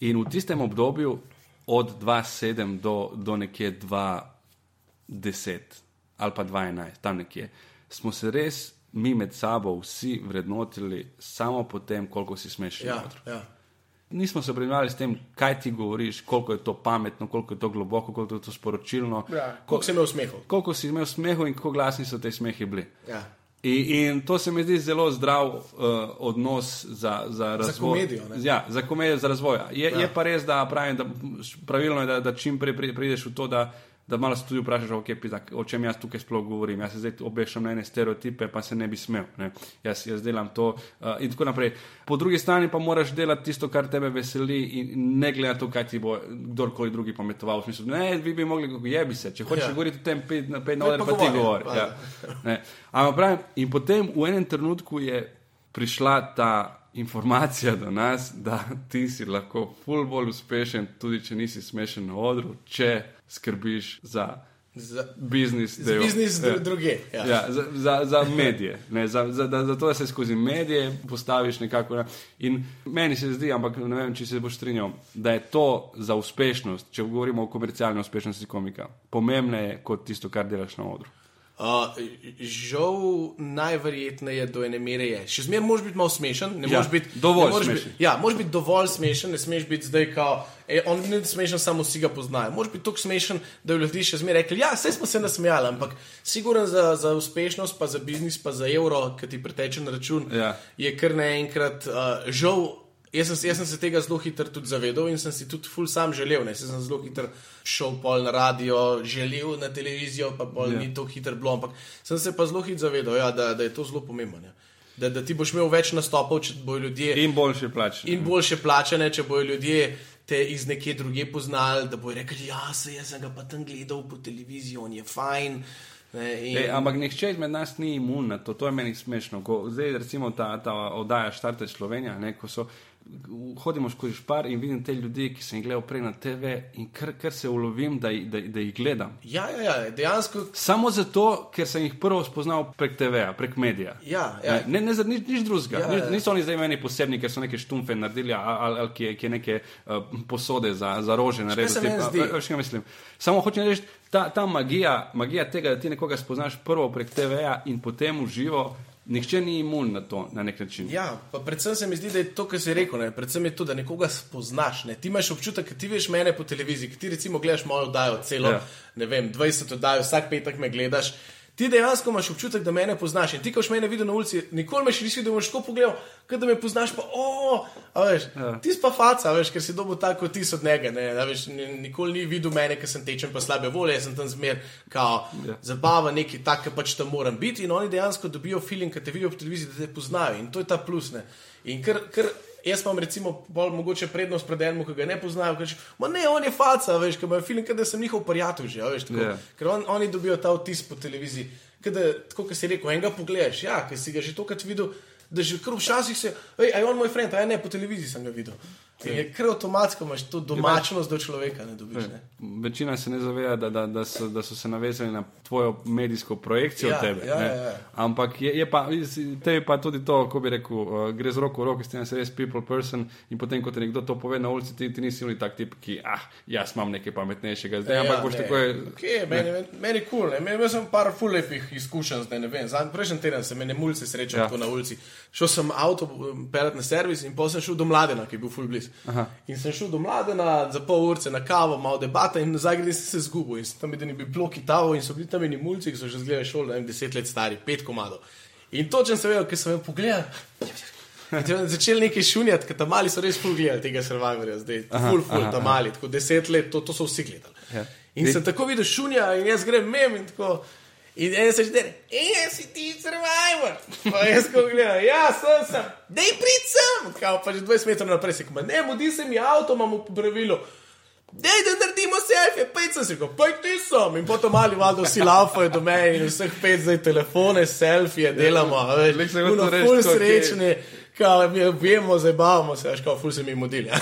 In v tistem obdobju od 2.7 do, do nekje 2.10 ali pa 2.11, tam nekje, smo se res mi med sabo vsi vrednotili samo po tem, koliko si smešen. Ja, ja. Nismo se obremenjevali s tem, kaj ti govoriš, koliko je to pametno, koliko je to globoko, koliko je to sporočilno. ja. Koliko sem imel smehov. Koliko si imel smehu in kako glasni so te smehi bili. Ja. In, in to se mi zdi zelo zdrav uh, odnos za, za razvoj. komedijo, ne? Ja, za komedijo, za razvoj. Je, ja. je pa res, da, pravim, da pravilno je, da, da čim prej pri- prideš v to, da, da malo se tudi vprašaš, okay, pizak, o čem jaz tukaj sploh govorim. Jaz se zdaj obešam na ene stereotipe, pa se ne bi smel. Ne? Jaz, jaz delam to uh, in tako naprej. Po drugi strani pa moraš delati tisto, kar tebe veseli in ne gledati to, kaj ti bo kdorkoli drugi pometoval. V smislu, ne, vi bi mogli, kako jebi se. Če hočeš Ja. govoriti o tem, pej na, pej na oder, pa pa ti govori, ja. Ne. Ampak pravim, in potem v enem trenutku je prišla ta informacija do nas, da ti si lahko ful bolj uspešen, tudi če nisi smešen na odru, če skrbiš za Za, biznis. za del. biznis Ja. ja. druge. Ja. Ja, za, za, za medije, ne, za, za, da, za to, da se skozi medije postaviš nekako. Na, in meni se zdi, ampak ne vem, če se boš strinjal, da je to za uspešnost, če govorimo o komercialni uspešnosti komika, pomembneje kot tisto, kar delaš na odru. Uh, žal, najverjetneje do ene mere je. Še zmeraj moraš biti malo smešen. Ne Ja, moreš biti dovolj moreš smešen. Biti, ja, moraš biti dovolj smešen, ne smeš biti zdaj kao. E, on ni smešen, samo vsi ga poznajo. Moraš biti tako smešen, da bi ljudje še zmeraj rekli: Ja, vse smo se nasmejali, ampak siguren za, za uspešnost, pa za biznis, pa za evro, ki ti preteče na račun, Ja. je kar naenkrat uh, žal. Jaz sem, jaz sem se tega zelo hitro tudi zavedal in sem si tudi ful sam želel. Ne? Saj sem zelo hitro šel pol na radio, želel na televizijo, pa pol Ja. yeah. ni to hitro bilo. Ampak sem se pa zelo hitro zavedal, ja, da, da je to zelo pomembno. Ja. Da, da ti boš imel več nastopov, če bojo ljudje In boljše plače. in boljše plačane, če bojo ljudje te iz nekje druge poznali, da bojo rekli: Ja, se jaz sem ga pa tam gledal po televiziji, on je fajn. Ne, in, Ej, ampak nihče izmed nas ni imun na to, to je meni smešno. Ko zdaj, recimo, ta, ta oddaja Štarte Slovenija, ne, ko so, hodimo skozi špar in vidim te ljudi, ki sem jih gledal prej na TV in kar, kar se ulovim, da, da, da jih gledam. ja, ja, ja, dejansko. Samo zato, ker sem jih prvo spoznal prek TV-ja, prek medija. Ja, ja. Ne, ne, ne, nič, nič drugega. Ja, Ja, ja. Niso oni zdaj meni posebni, ker so neke štumfe naredili ali, ali, ki, ki neke uh, posode za, za rože naredili. zdi? Veš, kaj mislim. Samo hočem reči, ta, ta magija, magija tega, da ti nekoga spoznaš prvo prek TV-ja in potem v živo, nihče ni imun na to na nek način. Ja, pa predvsem se mi zdi, da je to, kar si rekel, ne? predvsem je to, da nekoga spoznaš. Ne? Ti imaš občutek, da ti veš mene po televiziji, ti recimo gledaš malo oddajo, celo, Ja. ne vem, 20 oddajo, vsak petek me gledaš. Ti dejansko imaš občutek, da mene poznaš. In ti, ko boš mene videl na ulici, nikoli me še nisi videl, boš tako pogledal, kot da me poznaš, pa o, a veš, Ja. ti si pa faca, veš, ker si dobil tako ti od njega. Ne, a veš, ni- nikoli ni videl mene, ker sem tečen pa slabe volje, jaz sem tam zmer, kao, Ja. zabava, neki tak, ki pač tam moram biti. In oni dejansko dobijo feeling, ki te vidijo po televiziji, da te poznajo. In to je ta plus. Ne. In ker, ker Jaz imam recimo bolj mogoče prednost pred enim, ki ga ne poznajo. Ker, ne, on je faca, veš, ker imajo film, da sem njihov prijatelj že. Veš, tako, Ja. Ker on, oni dobijo ta vtis po televiziji. Kada, tako kot si rekel, enega pogledaš, ja, ker si ga že tokrat videl, da že kar včasih se, hej, a je on moj friend, a ja, ne, po televiziji sem ga videl. In je kar avtomatsko, imaš to domačnost do človeka, ne dobiš. Ne? Večina se ne zaveda, da, da, da, so, da so se navezali na tvojo medijsko projekcijo Ja, tebe. ja, ne. ja, ja. Ampak je, je pa, tebi pa tudi to, ko bi rekel, uh, gre z roko v roki, ste res people person in potem, ko ti nekdo to pove na ulici, ti, ti nisi bil tak tip, ki, ah, jaz imam nekaj pametnejšega zdaj, ampak boš Ja, ne. takoj. Okay, meni, meni, meni je kul, cool, imel sem par ful lepih izkušenj, zdaj ne vem. Zadnji prejšnji teden sem mene mulce srečal Ja. ja. na ulici. Šel sem avto um, pelet na servis in potem sem šel do mladena, ki je bil ful blizu. In sem šel do mladena za pol urce na kavo, malo debata in nazaj grem sem se zgubil. In sem tam videl, da bi bilo kitavo in so bili tam eni mulci, ki so že zgledali šol, ne vem, deset let stari, pet komadov. In točno sem vedel, ker sem jih pogledal. Začeli nekaj šunjati, ker tam mali so res ful gledali tega survivorja, zdaj ful, ful, tam mali, tako deset let, to, to so vsi gledali. Ja. In sem tako videl šunja in jaz grem mem in tako. In en se že dere, en si ti survivor. Pa jaz ko gledam, ja, sem sem, dej prid sem. Kao pa že 20 metrov naprej se kuma, ne, mudi se mi avto, imamo pravilo. Dej, da naredimo selfie, pet sem si rekel, pej ti sem. In potem mali valjda vsi laufajo do mene in vseh pet zdaj telefone, selfije delamo. Glej, se Ono reči, Ful srečni, kao mi vemo, zabavamo se, veš, kao ful se mi modili. Ja,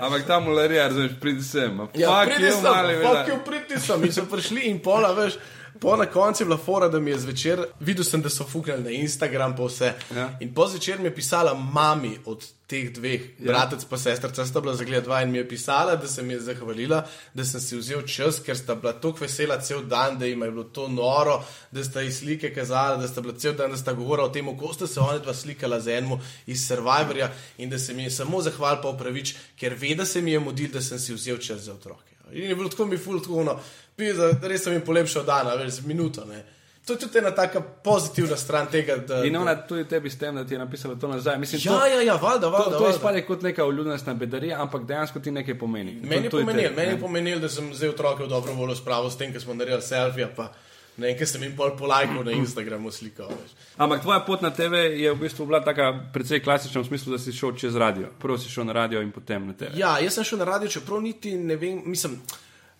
ampak ta mularija, razumeš, pridi sem. Ja, Fuck pridi sem, veda. you, pridi sem. In so prišli in pola, veš, po na koncu je bila fora, da mi je zvečer, videl sem, da so fuknili na Instagram pa vse. Ja. In po zvečer mi je pisala mami od teh dveh, ja. bratec pa sestrca, sta bila zagled dva in mi je pisala, da se mi je zahvalila, da sem si vzel čas, ker sta bila tako vesela cel dan, da jim je bilo to noro, da sta ji slike kazala, da sta bila cel dan, da sta govorila o tem, kako sta se oni dva slikala z enim iz Survivorja in da se mi je samo zahval pa upravič, ker ve, da se mi je modil, da sem si vzel čas za otroke. In je bilo tako mi ful, tako ono, pizda, res sem jim polepšal dan, veš, z minuto. Ne. To je tudi ena taka pozitivna stran tega, da. In ona tudi tebi s tem, da ti je napisala to nazaj. Mislim, Ja, to, ja, ja, valjda, to, valjda. to valjda. izpade kot neka uljudnostna bedarija, ampak dejansko ti nekaj pomeni. Meni je To- to pomenilo, meni je pomenilo, da sem zdaj otroke v dobro voljo spravil s tem, ker smo naredili selfije, pa ne vem, ker sem jim pol polajkal na Instagramu slikal. Veš. Ampak tvoja pot na TV je v bistvu bila taka precej klasična v smislu, da si šel čez radio. Prvo si šel na radio in potem na TV. Ja, jaz sem šel na radio, čeprav niti ne vem, mislim.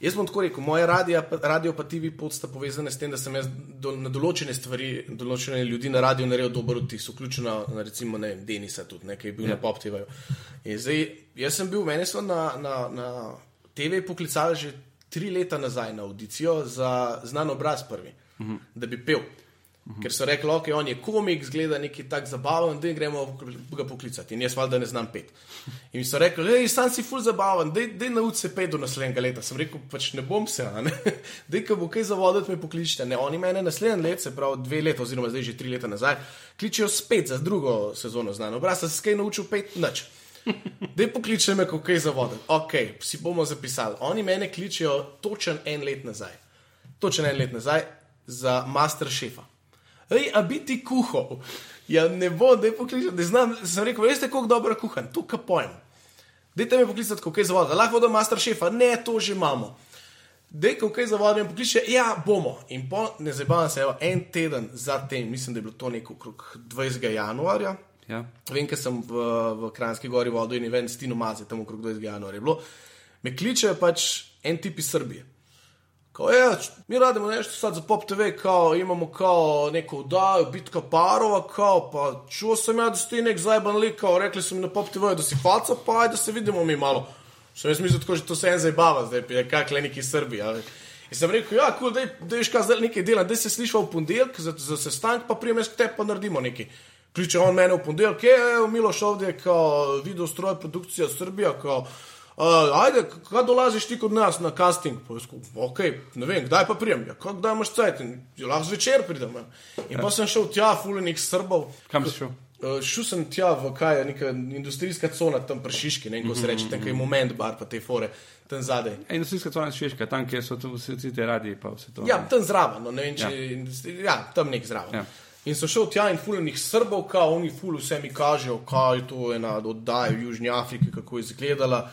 Jaz bom tako rekel, moje radio, radio pa TV pot sta povezane s tem, da sem jaz do, na določene stvari, določene ljudi na radiju naredil dober vtis, vključno na recimo ne, Denisa tudi, ne, ki je bil Ja. na Pop TV-ju. In zdaj, jaz sem bil, mene so na, na, na TV poklicali že tri leta nazaj na audicijo za znan obraz prvi, uh -huh. da bi pel. Uh -huh. Ker so rekli, ok, on je komik, zgleda neki tak zabaven, da gremo ga poklicati. In jaz valjda ne znam pet. In so rekli, hej, sam si ful zabaven, dej nauči se pet do naslednjega leta. Sem rekel, pač ne bom se, a ne. Dej, ko bo kaj zavoditi, me pokličite. Ne, oni mene naslednji let, se pravi dve leta, oziroma zdaj že tri leta nazaj, kličijo spet za drugo sezono znano. Obraz, sem se kaj naučil pet, nič. Dej pokliče me, kako je zavoditi. Ok, si bomo zapisali. Oni mene kličijo točen en let nazaj. Točen en let nazaj za master šefa. Ej, a bi ti kuhal? Ja, ne bo, da je pokličal, da znam. Sem rekel, veste, kako dobro kuham, to kapojem. Dajte me poklicati, kako je zavoditi. Lahko da master šefa, ne, to že imamo. Dej, kako je zavoditi, me pokliče, ja, bomo. In po, ne zabavam se, evo, en teden zatem, mislim, da je bilo to neko okrog 20. januarja. Ja. Vem, ker sem v, v Kranjski gori vodil in event s Tino Maze, tam okrog 20. januarja je bilo. Me kličejo pač en tip iz Srbije. Kao, je, mi radimo nešto sad za Pop TV, kao imamo kao neko udaju, bitka parova, kao pa čuo sam ja da si ti nek zajeban lik, kao rekli su mi na Pop TV da si faca, pa ajde da se vidimo mi malo. Što jaz mislil tako, že to se en zajebava, zdaj pa kak le neki Srbi, a veš. In sem rekel, ja, cool, da veš kaj zdaj nekaj delam, da se slišva v ponedeljek za, za sestanek, pa prijem jaz k tebi pa naredimo nekaj. Kliče on mene v ponedeljek, je, evo Miloš ovdje, kao video stroj, produkcija Srbija, kao, Uh, ajde, kaj dolaziš ti kod nas na casting? Rekel, ok, ne vem, kdaj pa prijem. Ja, kako kdaj imaš cajt? Ja, lahko zvečer pridem. Ja. In ja. pa sem šel tja, fuljenih Srbov. Kam si šel? Uh, šel sem tja v kaj je neka industrijska cona tam pršiški, ne vem, ko se reče, tam kaj je moment bar pa te fore, tam zadaj. Industrijska cona Češka, tam, kjer so vsi ti radi, pa vse to. Ja, tam zraven, no, ne vem, če ja. ja, tam nek zraven. Ja. In so šel tja in fuljenih Srbov, kao oni ful vse mi kažejo, kaj je to ena oddaja v Južni Afriki, kako je izgledala.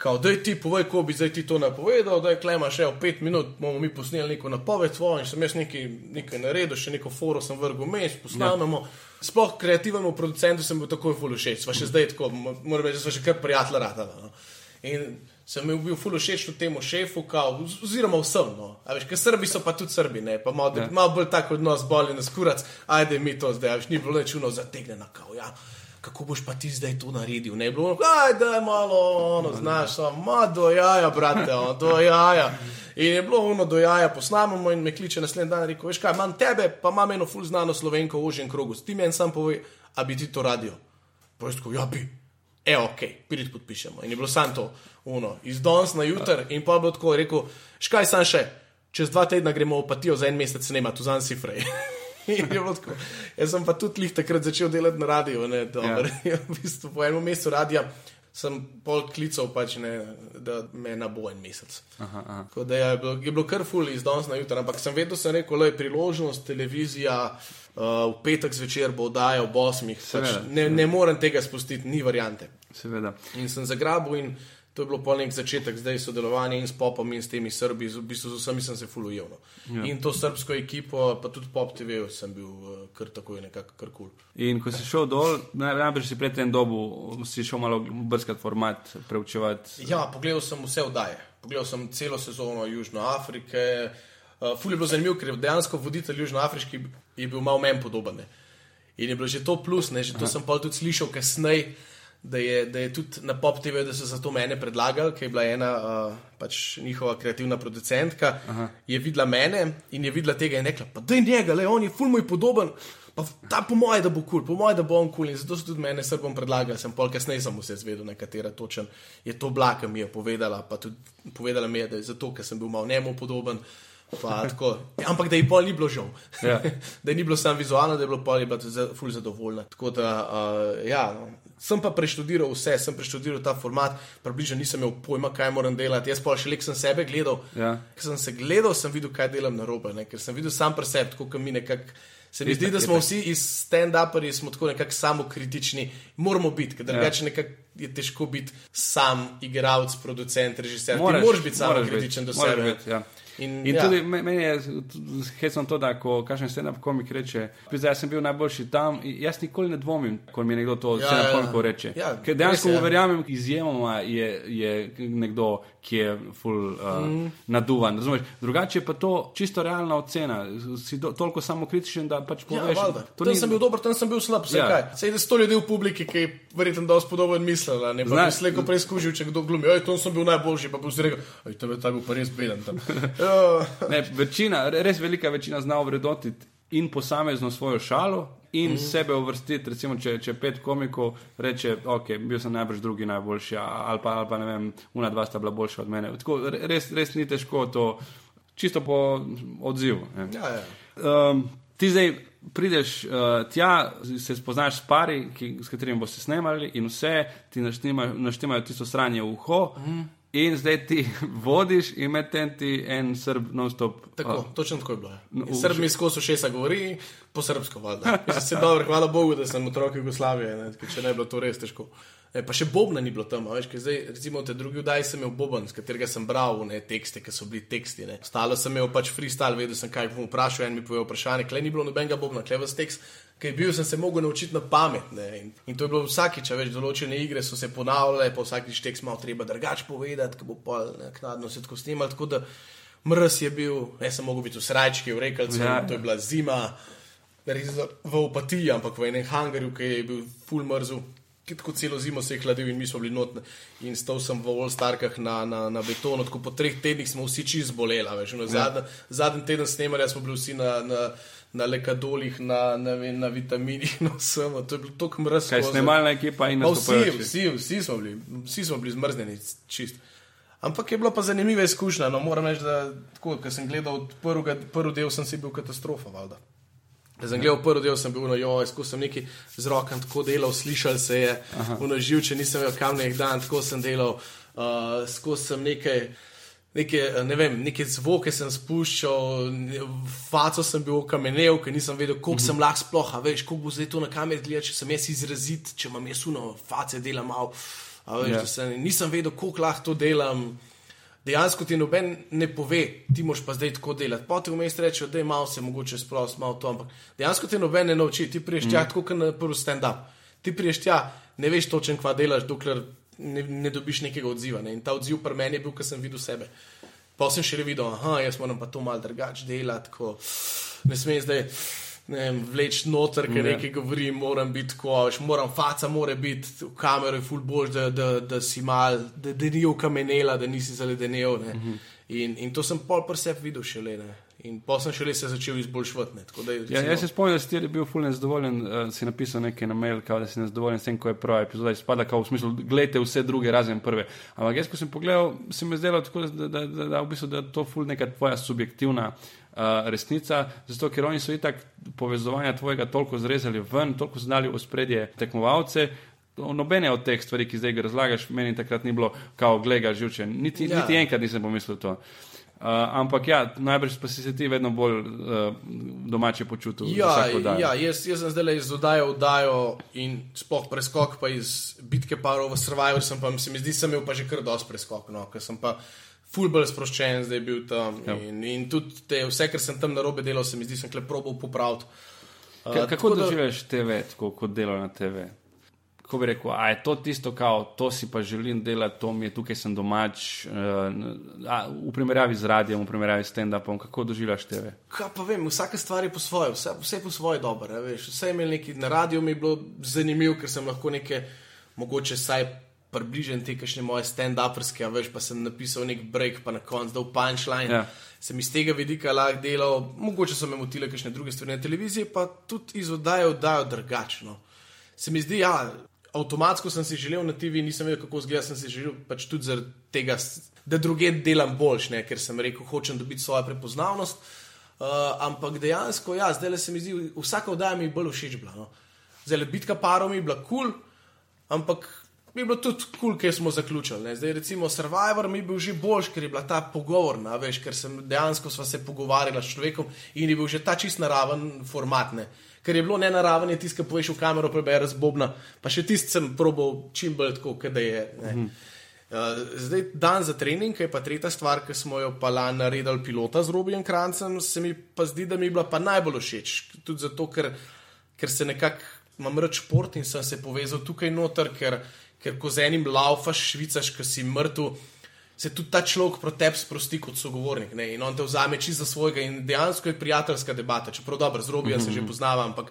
Kao, da ti povej, ko bi zdaj ti to napovedal, da je klema še v pet minut, bomo mi posneli neko napoved tvojo in sem jaz nekaj, nekaj naredil, še neko foro sem vrgel mes, posnamemo. Ja. Sploh kreativnemu producentu sem bil takoj full všeč, sva še zdaj tako, moram reči, da sva še kar prijatelja rata. No. In sem bil full všeč temu šefu, kao, oziroma vsem. No. Veš, ker Srbi so pa tudi Srbi, ne? pa malo, ja. malo bolj tako odnos boli nas kurac, ajde mi to zdaj, veš, ni bilo nečuno zategnjeno, kao, ja kako boš pa ti zdaj to naredil. Ne bilo, da je malo, ono, znaš, samo do jaja, brate, ono, do jaja. In je bilo ono do jaja, posnamemo in me kliče naslednji dan in reče: Veš kaj, imam tebe, pa imam eno ful znano slovenko v užjem krogu, ti meni sam povej, a bi ti to radio. Pojesko, ja bi. E, ok, pridite podpišemo. In je bilo samo to, uno, iz danes na jutr, in pa bo tako rekel: Škaj, sam še, čez dva tedna gremo v patijo za en mesec snemati, tu zanj si frej. Jaz sem pa tudi lih takrat začel delati na radiju. Ja. v bistvu, po enem mesecu radija sem pol klical, pač, ne, da me na bo en mesec. Aha, aha. Da je bilo, je bilo kar ful iz danes na jutro, ampak sem vedel, da je priložnost, televizija uh, v petek zvečer bo oddajal ob osmih. Pač, ne, ne morem tega spustiti, ni variante. Seveda. In sem zagrabil in to je bilo pol nek začetek zdaj sodelovanja in s popom in s temi Srbi, v bistvu z vsemi sem se fulujel. No. Ja. In to srbsko ekipo, pa tudi pop TV, sem bil uh, kar tako in nekako kar kul. Cool. In ko si šel dol, najprej si pred tem dobu, si šel malo brskati format, preučevati. Ja, pogledal sem vse vdaje. Pogledal sem celo sezono Južne Afrike. Uh, ful je bilo zanimivo, ker dejansko voditelj Južnoafriški je bil malo meni podoben. Ne. In je bilo že to plus, ne, že to Aha. sem pa tudi slišal kasneje da je, da je tudi na Pop TV, da so za to mene predlagali, ker je bila ena uh, pač njihova kreativna producentka, Aha. je videla mene in je videla tega in rekla: Pa da je njega, le on je fulmo je podoben. Pa ta po mojem, da bo kul, cool, po mojem, da bo on kul. Cool. In zato so tudi mene srbom predlagali, sem pol kasneje sem vse zvedel, nekatera točen je to blaka mi je povedala, pa tudi povedala mi je, da je zato, ker sem bil malo njemu podoben. Ampak da je pol ni bilo žal. Ja. da ni bilo samo vizualno, da je bilo pol je bila tudi ful zadovoljna. Tako da, uh, ja, no. Sem pa preštudiral vse, sem preštudiral ta format, približno nisem imel pojma, kaj moram delati. Jaz pa še le sem sebe gledal. Ja. Ker sem se gledal, sem videl, kaj delam na robe, ne? ker sem videl sam pri sebi, tako kot mi nekako. Se mi zdi, da smo vsi iz stand-uperji tako nekako samokritični, moramo biti, ker drugače ja. Je težko biti sam igralec, producent, režiser. Moraš, moraš biti samokritičen do sebe. Biti, ja. In, in ja. tudi meni je hecno to, da ko kažem stand-up komik reče, da sem bil najboljši tam, jaz nikoli ne dvomim, ko mi nekdo to ja, stand-up komik ja. reče. Ja, Ker dejansko mu verjamem, izjemoma je, je nekdo, ki je full uh, mm. naduvan. Razumeš? Drugače pa to čisto realna ocena. Si do, toliko samo kritičen, da pač ja, poveš. Ja, tam ni... sem bil dober, tam sem bil slab. Ja. Sej je sto ljudi v publiki, ki je verjetno dosti podoben mislil. Ne pa bi slejko preizkušal, če kdo glumi. Oj, tam sem bil najboljši, pa bi si rekel, oj, to je bil pa res beden tam. ne, večina, res velika večina zna vrednotiti in posamezno svojo šalo. In mm sebe uvrstiti, recimo, če, če pet komikov reče, ok, bil sem najbrž drugi najboljši, ali pa, ali pa ne vem, una dva sta bila boljša od mene. Tako, res, res ni težko to, čisto po odzivu. Ja, ja. Um, ti zdaj prideš uh, tja, se spoznaš s pari, ki, s katerimi boste snemali, in vse ti naštimajo tisto sranje v uho. Mm. In zdaj ti vodiš, in medtem ti en srb, non-stop. Tako, uh, točno tako je bilo. No, srb mi skozi šesa govori, po srbsko valjda. Se dobro, hvala Bogu, da sem otrok Jugoslavije, ne, če ne bi bilo to res težko. E, pa še Bobna ni bilo tam, veš, ker zdaj, recimo, te drugi vdaj sem imel Boban, s katerega sem bral ne, tekste, ki so bili teksti. Ne. Stalo sem imel pač freestyle, vedel sem, kaj bom vprašal, en mi povedal vprašanje, klej ni bilo nobenega Bobna, klej vas tekst ki je bil, sem se mogel naučiti na pamet. In, in to je bilo vsakič, več določene igre so se ponavljale, pa vsakič tek smo treba drugače povedati, ki bo pa naknadno se tako snimal. Tako da mrz je bil, ne sem mogel biti v srajčki, v rekalcu, ja. to je bila zima, res v opatiji, ampak v enem hangarju, ki je bil full mrzu. Tako celo zimo se je hladil in mi smo bili notni. In stal sem v Olstarkah na, na, na betonu, tako po treh tednih smo vsi čist zboleli. No, ja. Zadnji zadnji teden snemanja smo bili vsi na. na na lekadolih, na, na, na vitaminih, na vsem. To je bilo tako mrzlo. Kaj snemalna ekipa in vsi, vsi, vsi, smo bili, vsi smo bili zmrznjeni, čist. Ampak je bila pa zanimiva izkušnja. No, moram reči, da tako, ko sem gledal prvega, prvi del, sem si bil katastrofa. Valda. Da sem gledal prvi del, sem bil na jojo, skozi sem neki z rokom tako delal, slišal se je, v noživče nisem vedel, kam naj dan, tako sem delal, uh, skozi sem nekaj neke, eh, ne vem, neke zvoke sem spuščal, faco sem bil kamenev, ker nisem vedel, koliko mm -hmm. sem lahko sploh, veš, koliko bo zdaj to na kameri gledati, če sem jaz izrazit, če imam jaz uno, face dela malo. A Veš, Ja. yeah. se, nisem vedel, kako lahko to delam. Dejansko ti noben ne pove, ti moš pa zdaj tako delati. Potem vmes rečejo, da je malo se mogoče sprosti, malo to, ampak dejansko te noben ne nauči. Ti priješ tja, mm. tako kot na prvi stand-up. Ti priješ tja, ne veš točno, kva delaš, dokler ne, ne dobiš nekega odziva. Ne? In ta odziv pri meni je bil, ker sem videl sebe. Pa sem še videl, da jaz moram pa to malo drugače delati, ko ne smem zdaj vem, vleč noter, ker Ja. nekaj govorim, moram biti tako, veš, moram faca, mora biti v kamero, je full bož, da, da, da si mal, da, da ni ukamenela, da nisi zaledenel. Mm Mhm. -hmm. in, in to sem pol pri sebi videl šele. Ne? In pa sem šele se začel izboljšati. ne. Da je, Ja, recimo- jaz se spomnim, da si ti bil fulno nezadovoljen, uh, si napisal nekaj na mail, kao, da si nezadovoljen s tem, ko je prva epizoda izpadla, kao v smislu, gledajte vse druge razen prve. Ampak jaz, ko sem pogledal, se mi je zdelo tako, da, da, da, da, v bistvu, da je to ful neka tvoja subjektivna uh, resnica, zato ker oni so itak povezovanja tvojega toliko zrezali ven, toliko znali v spredje tekmovalce. Nobene od teh stvari, ki zdaj ga razlagaš, meni takrat ni bilo, kao, glega živče. Niti, Ja. ja. niti enkrat nisem pomislil to. Uh, ampak ja, najbrž pa si se ti vedno bolj uh, domače počutil. Ja, ja jaz, jaz sem zdaj iz oddaje v oddajo in sploh preskok pa iz bitke parov v Survivor, sem pa se mi zdi, sem imel pa že kar dosti preskok, no, ker sem pa ful bolj sproščen, zdaj bil tam. Ja. In, in tudi te, vse, kar sem tam narobe delal, se mi zdi, sem kle probal popraviti. Uh, Ka- Kako doživljaš TV, tako kot delo na TV? Ko bi rekel, a je to tisto, kao, to si pa želim delati, to mi je tukaj sem domač, uh, a, v primerjavi z radijem, v primerjavi s stand-upom, kako doživljaš TV? Kaj pa vem, vsaka stvar je po svoje, vse, vse je po svoje dobro. a Veš, vse je imel neki na radiju, mi je bilo zanimivo, ker sem lahko neke, mogoče saj približen te kakšne moje stand-uperske, veš, pa sem napisal nek break, pa na koncu dal punchline. Ja. Sem iz tega vidika lahko delal, mogoče so me motile kakšne druge stvari na televiziji, pa tudi iz oddaje oddajo drugačno. Se mi zdi, ja, avtomatsko sem si želel na TV, nisem vedel, kako zgleda, sem si želel pač tudi zaradi tega, da druge delam boljš, ne, ker sem rekel, hočem dobiti svojo prepoznavnost. Uh, ampak dejansko, ja, zdaj le se mi zdi, vsaka oddaja mi je bolj všeč bila. No. Zdaj le bitka parov mi je bila kul, cool, ampak mi je bilo tudi kul, cool, ker smo zaključili. Ne. Zdaj recimo Survivor mi je bil že boljš, ker je bila ta pogovorna, veš, ker sem dejansko sva se pogovarjala s človekom in je bil že ta čist naraven format. Ne. Ker je bilo nenaraven, ki poveš v kamero, prebere z bobna, pa še tisti sem probal čim bolj tako, da je. Ne. Uh, zdaj, dan za trening, je pa tretja stvar, ki smo jo pa lani naredili pilota z Robijem Krancem, se mi pa zdi, da mi je bila pa najbolj všeč. Tudi zato, ker, ker se nekako imam rad šport in sem se povezal tukaj noter, ker, ker ko z enim laufaš, švicaš, ki si mrtev, se tudi ta človek proti tebi sprosti kot sogovornik ne? in on te vzame čisto za svojega in dejansko je prijateljska debata. Čeprav dobro, z Robijem se že poznavam, ampak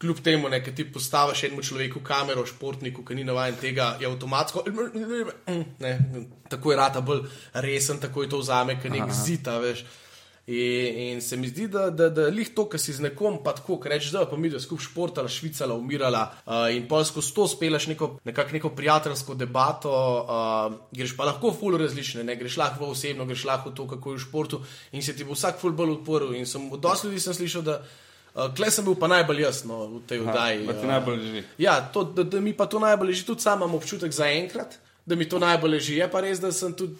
kljub temu, da ti postaviš enemu človeku kamero, športniku, ki ni navaden tega, je avtomatsko. Ne, tako je rata bolj resen, tako je to vzame, kot nek zita, veš. In, in se mi zdi, da, da, da lih to, kar si z nekom, pa tako, rečeš, da pa mi da skupaj športala, švicala, umirala uh, in pa skozi to spelaš neko, nekak neko prijateljsko debato, uh, greš pa lahko ful različne, ne greš lahko v osebno, greš lahko v to, kako je v športu in se ti bo vsak ful bolj odporil. In sem od dosti ljudi sem slišal, da uh, kle sem bil pa najbolj jasno v tej oddaji. Pa ti najbolj leži. Ja, to, da, da mi pa to najbolj leži, tudi sam imam občutek za enkrat, da mi to najbolj leži. Je pa res, da sem tudi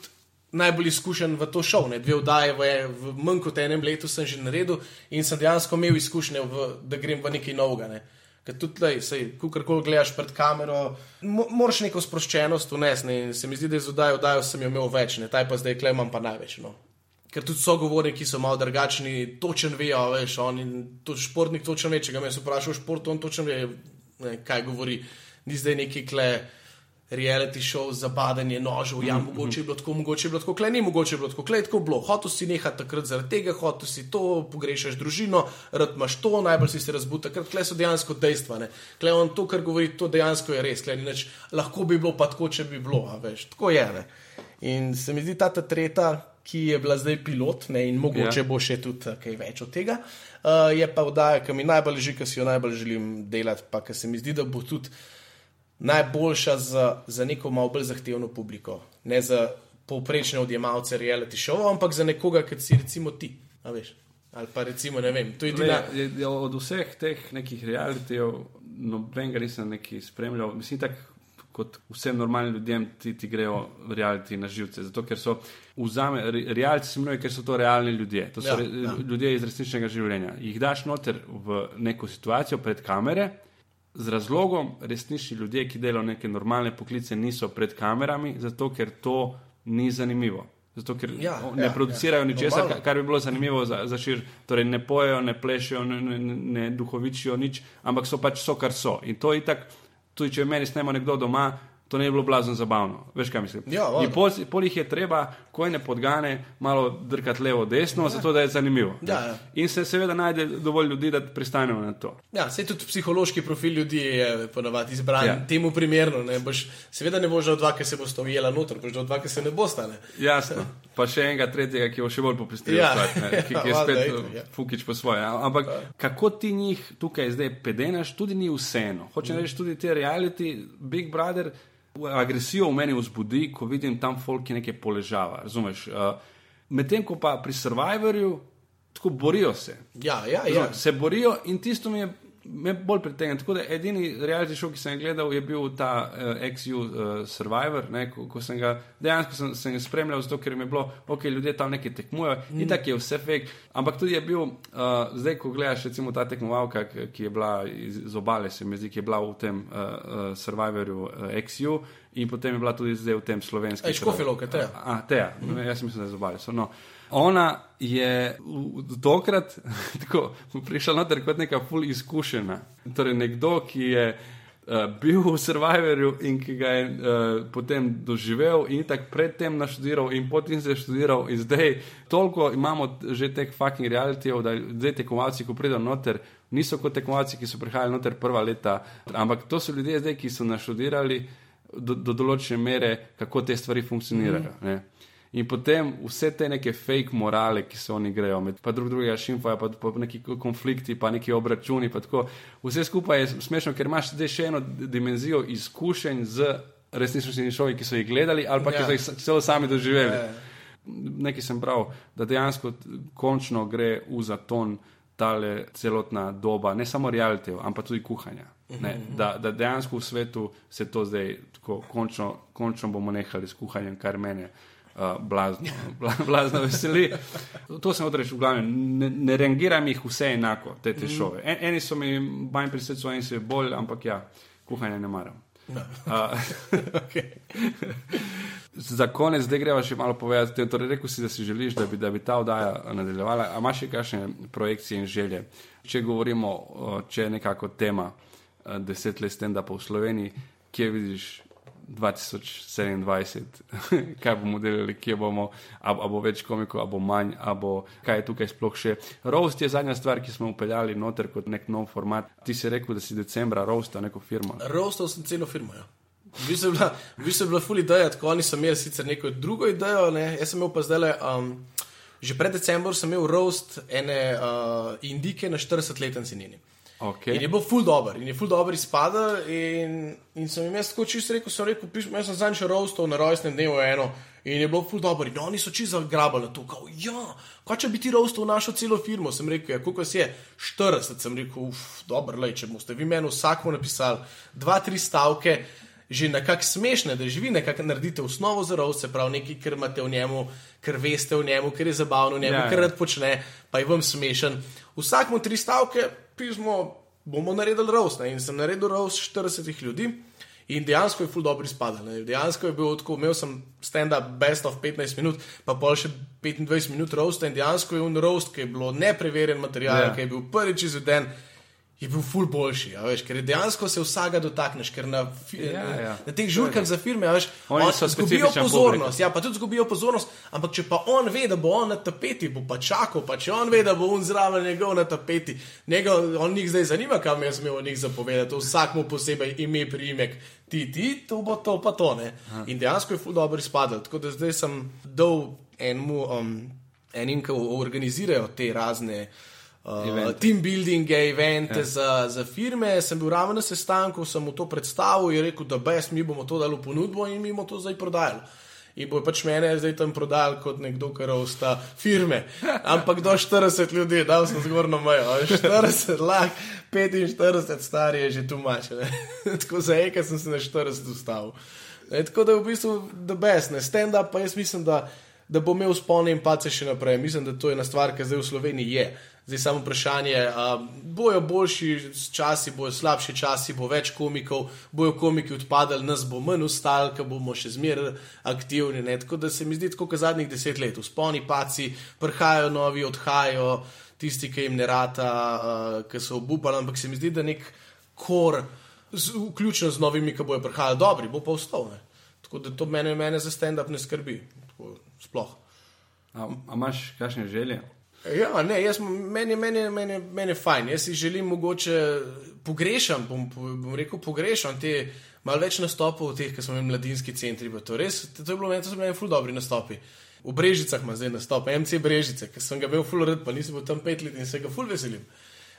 najbolj izkušen v to šov. Ne? Dve oddaje v, v manj kot enem letu sem že naredil in sem dejansko imel izkušnje, v, da grem v nekaj novega. Ne? Ker tudi, lej, sej, kukorkoli gledaš pred kamero, mo, moraš neko sproščenost vnesti. Ne? In se mi zdi, da iz oddaje v oddajo sem imel več, ne? taj pa zdaj klemam pa največ. No? Ker tudi sogovorniki so malo drugačni, točen vejo, veš, oni, tudi športnik točen ve, če ga me vprašaš o športu, on točen ve, ne, kaj govori. Ni zdaj neki kle reality show za badanje nožev, ja, mogoče je bilo tako, mogoče je bilo tako, kle ni mogoče je bilo tako, kle je tako bilo. Hotel si nehati takrat zaradi tega, hotel si to, pogrešaš družino, rad imaš to, najbolj si se razbud, takrat kle so dejansko dejstva. Ne. Kle on to, kar govori, to dejansko je res, kle ni nič, lahko bi bilo pa tako, če bi bilo, veš, tako je. Ne. In se mi zdi ta, ta tretja, ki je bila zdaj pilot, ne, in mogoče Ja. ja. bo še tudi eh, kaj več od tega, uh, je pa vdaja, ki mi najbolj leži, ki si jo najbolj želim delati, pa ki se mi zdi, da bo tudi najboljša za, za neko malo bolj zahtevno publiko. Ne za povprečne odjemalce reality show, ampak za nekoga, kot si recimo ti. ali pa recimo, ne vem, edina. Le, je- je Od vseh teh nekih realitijev, nobenega nisem neki spremljal. Mislim, tako kot vsem normalnim ljudem, ti, ti grejo reality na živce. Zato, ker so vzame, re- reality se imenuje, ker so to realni ljudje. To so Ja, ja. ja. ljudje iz resničnega življenja. Jih daš noter v neko situacijo pred kamere. Z razlogom resnični ljudje, ki delajo neke normalne poklice, niso pred kamerami, zato ker to ni zanimivo. Zato, ker Ja, ne ja, producirajo ja. ničesar, Normalno. kar, kar bi bilo zanimivo za, za šir. Torej, ne pojejo, ne plešejo, ne, ne, ne duhovičijo nič, ampak so pač so, kar so. In to je tako, tudi če meni snema nekdo doma, to ne bi bilo blazno zabavno. Veš, kaj mislim? Ja, pol, pol jih je treba, ko je ne podgane, malo drkati levo, desno, ja. zato da je zanimivo. Ja, ja. In se seveda najde dovolj ljudi, da pristanejo na to. Ja, sej tudi psihološki profil ljudi je ponavadi izbran Ja. ja. temu primerno. Ne? Boš, seveda ne boš že od dva, ki se bosta ujela noter, boš že od dva, ki se ne bosta. Ne? Jasno. Pa še enega tretjega, ki bo še bolj popestril, Ja. stvar, ki, ki je Ja, spet ja. fukič po svoje. Ampak kako ti njih tukaj zdaj pedenaš, tudi ni vseeno. Hočem Mm. reči, tudi te reality, Big Brother, agresijo v meni vzbudi, ko vidim tam folk, ki nekaj poležava. Razumeš? Uh, Medtem ko pa pri Survivorju, tako borijo se. Ja, ja, ja. Razumeš, Se borijo in tisto mi je me bolj pritegne. Tako da edini reality show, ki sem ga gledal, je bil ta uh, XU uh, Survivor, ne, ko, ko sem ga dejansko sem, sem ga spremljal, zato ker mi je bilo, ok, ljudje tam nekaj tekmujejo mm. in tako je vse fake. Ampak tudi je bil, uh, zdaj ko gledaš recimo ta tekmovalka, ki je bila iz, iz obale, se mi zdi, ki je bila v tem uh, uh, Survivorju uh, XU. In potem je bila tudi zdaj v tem slovenskem. Ej, Škofjelovka, Teja. A, Teja, mm. jaz mislim, da je zobali. So, no. Ona je tokrat tako, prišla noter kot neka ful izkušena. Torej, nekdo, ki je uh, bil v Survivorju in ki ga je uh, potem doživel in tako predtem naštudiral in potem se je študiral in zdaj toliko imamo že teh fucking realityjev, da zdaj tekmovalci, ko pridejo noter, niso kot tekmovalci, ki so prihajali noter prva leta, ampak to so ljudje zdaj, ki so naštudirali do, do določene mere, kako te stvari funkcionirajo. Mm. In potem vse te neke fake morale, ki se oni grejo, med pa drug drugega šimfajo, pa, pa neki konflikti, pa neki obračuni. Pa tako. Vse skupaj je smešno, ker imaš zdaj še eno dimenzijo izkušenj z resničnostnimi šovi, ki so jih gledali ali pa ja. ki so jih celo sami doživeli. Ja. Nekaj sem bral, da dejansko končno gre v zaton tale celotna doba, ne samo realitev, ampak tudi kuhanja. Ne, da, da dejansko v svetu se to zdaj tako končno, končno bomo nehali s kuhanjem, kar mene uh, blazno, bla, blazno veseli. To sem odrečil, v glavnem, ne, ne rangiram jih vse enako, te, te šove. En, eni so mi manj pri srcu, eni so bolj, ampak ja, kuhanje ne maram. No. Uh, Okay. Za konec, zdaj greva še malo povedati. Torej, rekel si, da si želiš, da bi, da bi ta oddaja nadaljevala. A imaš še kakšne projekcije in želje? Če govorimo, če je nekako tema eh, deset let stand-upa v Sloveniji, kje vidiš 2027, kaj bomo delali, kje bomo, a, a bo več komikov, a bo manj, a bo kaj je tukaj sploh še. Roast je zadnja stvar, ki smo upeljali noter kot nek nov format. Ti si rekel, da si decembra roasta neko firmo. Roastal sem celo firmo. Ja. V bistvu je bila, v bistvu bila ful ideja, tako oni so imeli sicer neko drugo idejo, ne? jaz sem imel pa zdaj le. Um, že pred decembrom sem imel roast ene uh, indike na 40-letnici njeni. Okay. In je bil ful dobr, in je ful dobr izpadel. In, in sem jim jaz tako čisto rekel, sem rekel, piš, jaz sem zadnjič roastal na rojstnem dnevu eno. In je bilo ful dobr, in oni so čisto zagrabali to, kao, ja, kaj če bi ti roastal našo celo firmo, sem rekel, ja, koliko vas je, 40, sem rekel, uf, dobro, lej, če boste vi meni vsakmu napisali dva, tri stavke, že nekako smešne, da živi, nekako naredite osnovo za roast, se pravi nekaj, kar imate v njemu, kar veste v njemu, kar je zabavno v njemu, Ja, ja, kar rad počne, pa je vam smešen. Vsakmu tri stavke, pismo, bomo naredili roast. Ne? In sem naredil roast 40 ljudi. In dejansko je ful dobro izpadal. ne. Dejansko je bil tako, imel sem stand-up best of 15 minut, pa pol še 25 minut roasta in dejansko je un roast, ki je bilo nepreverjen material, Ja. yeah. ki je bil prvič izveden, je bil ful boljši, a veš, ker je dejansko se vsega dotakneš, ker na, Ja, ja. na teh žurkah za firme, a veš, Oni on- so specifičen pozornost. Ja, pa tudi zgubijo pozornost, ampak če pa on ve, da bo on na tapeti, bo pa čakal, pa če on ve, da bo on zraven njegov na tapeti, njega, on njih zdaj zanima, kam jaz smel o njih zapovedati, vsak mu posebej ime, priimek, ti, ti, to bo to, pa to ne. In dejansko je ful dobro izpadel. Tako da zdaj sem dal enemu, um, enim, ki organizirajo te razne. Uh, team buildinge, evente ja. za, za firme. Sem bil ravno na sestanku, sem mu to predstavil in rekel, da best, mi bomo to dali v ponudbo in mi bomo to zdaj prodajali. In bo pač mene zdaj tam prodajal kot nekdo, kar osta firme. Ampak do 40 ljudi, da sem zgornjo mejo. a veš, 40, lahko 45 stari je že tu mače. tako za enkrat sem se na 40 ustavil. E, tako da je v bistvu the best, ne stand up, pa jaz mislim, da da bo imel spone in pace še naprej. Mislim, da to je ena stvar, ki zdaj v Sloveniji je. Zdaj samo vprašanje, uh, bojo boljši časi, bojo slabši časi, bo več komikov, bojo komiki odpadali, nas bo manj ustal, ker bomo še zmeraj aktivni. Ne? Tako da se mi zdi, kot zadnjih deset let, usponi, paci, prihajajo novi, odhajajo tisti, ki jim ne rata, uh, ki so obupali, ampak se mi zdi, da nek kor, z, vključno z novimi, ki bojo prihajali, dobri, bo pa vstal. Tako da to mene, mene za stand-up ne skrbi. Sploh. A, a imaš kakšne želje? Ja, ne, jaz, meni, meni, meni, meni je fajn. Jaz si želim mogoče pogrešam, bom, bom rekel, pogrešam te malo več nastopov, teh, ki smo imeli mladinski centri. To, res, to je bilo meni, to so bili ful dobri nastopi. V Brežicah ima zdaj nastop, MC Brežice, ki sem ga bil ful red, pa nisem bil tam pet let in se ga ful veselim.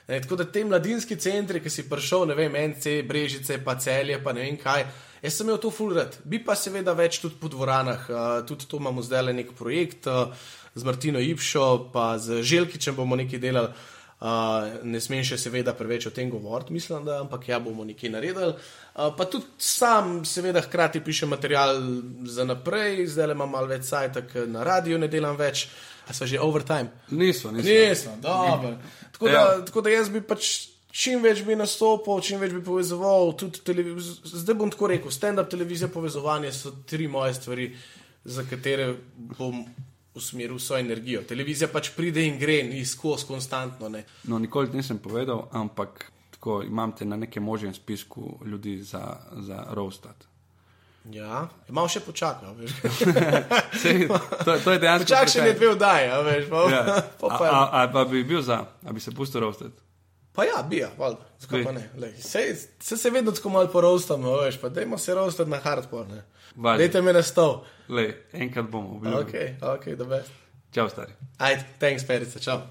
Ne, tako da te mladinski centri, ki si prišel, ne vem, MC Brežice, pa celje, pa ne vem kaj. Jaz sem imel to ful red, bi pa seveda več tudi po dvoranah, uh, tudi to imamo zdaj le nek projekt. Uh, z Martino Ipšo, pa z Želkičem bomo nekaj delali. Uh, ne smem še seveda preveč o tem govoriti, mislim, da, ampak ja bomo nekaj naredili. Uh, pa tudi sam, seveda, hkrati pišem material za naprej, zdaj le imam malo več sajta, na radiju ne delam več, a so že overtime. Niso, niso. Niso, dobro. Tako, da, tako da jaz bi pač čim več bi nastopil, čim več bi povezoval. Zdaj bom tako rekel, stand-up televizija povezovanje so tri moje stvari, za katere bom usmeril svojo energijo. Televizija pač pride in gre, ni skozi konstantno. Ne. No, nikoli nisem povedal, ampak tako imam te na nekem možnem spisku ljudi za, za roastat. Ja, imam še počakal. Sej, to, to je dejansko. Čak še ne dve vdaje, veš. Pa, Ja. pa, A, pa, a, a pa bi bil za, a bi se pustil roastat. pa ja, bi, ja, valjda. Zakaj pa ne? Lej, sej, se, se vedno tako malo porostamo, veš, pa dajmo se rostati na hardcore. Dajte me na stol. Lej, enkrat bomo obljubili. Ok, ok, da best. Čau, stari. Ajde, thanks, perica, čau.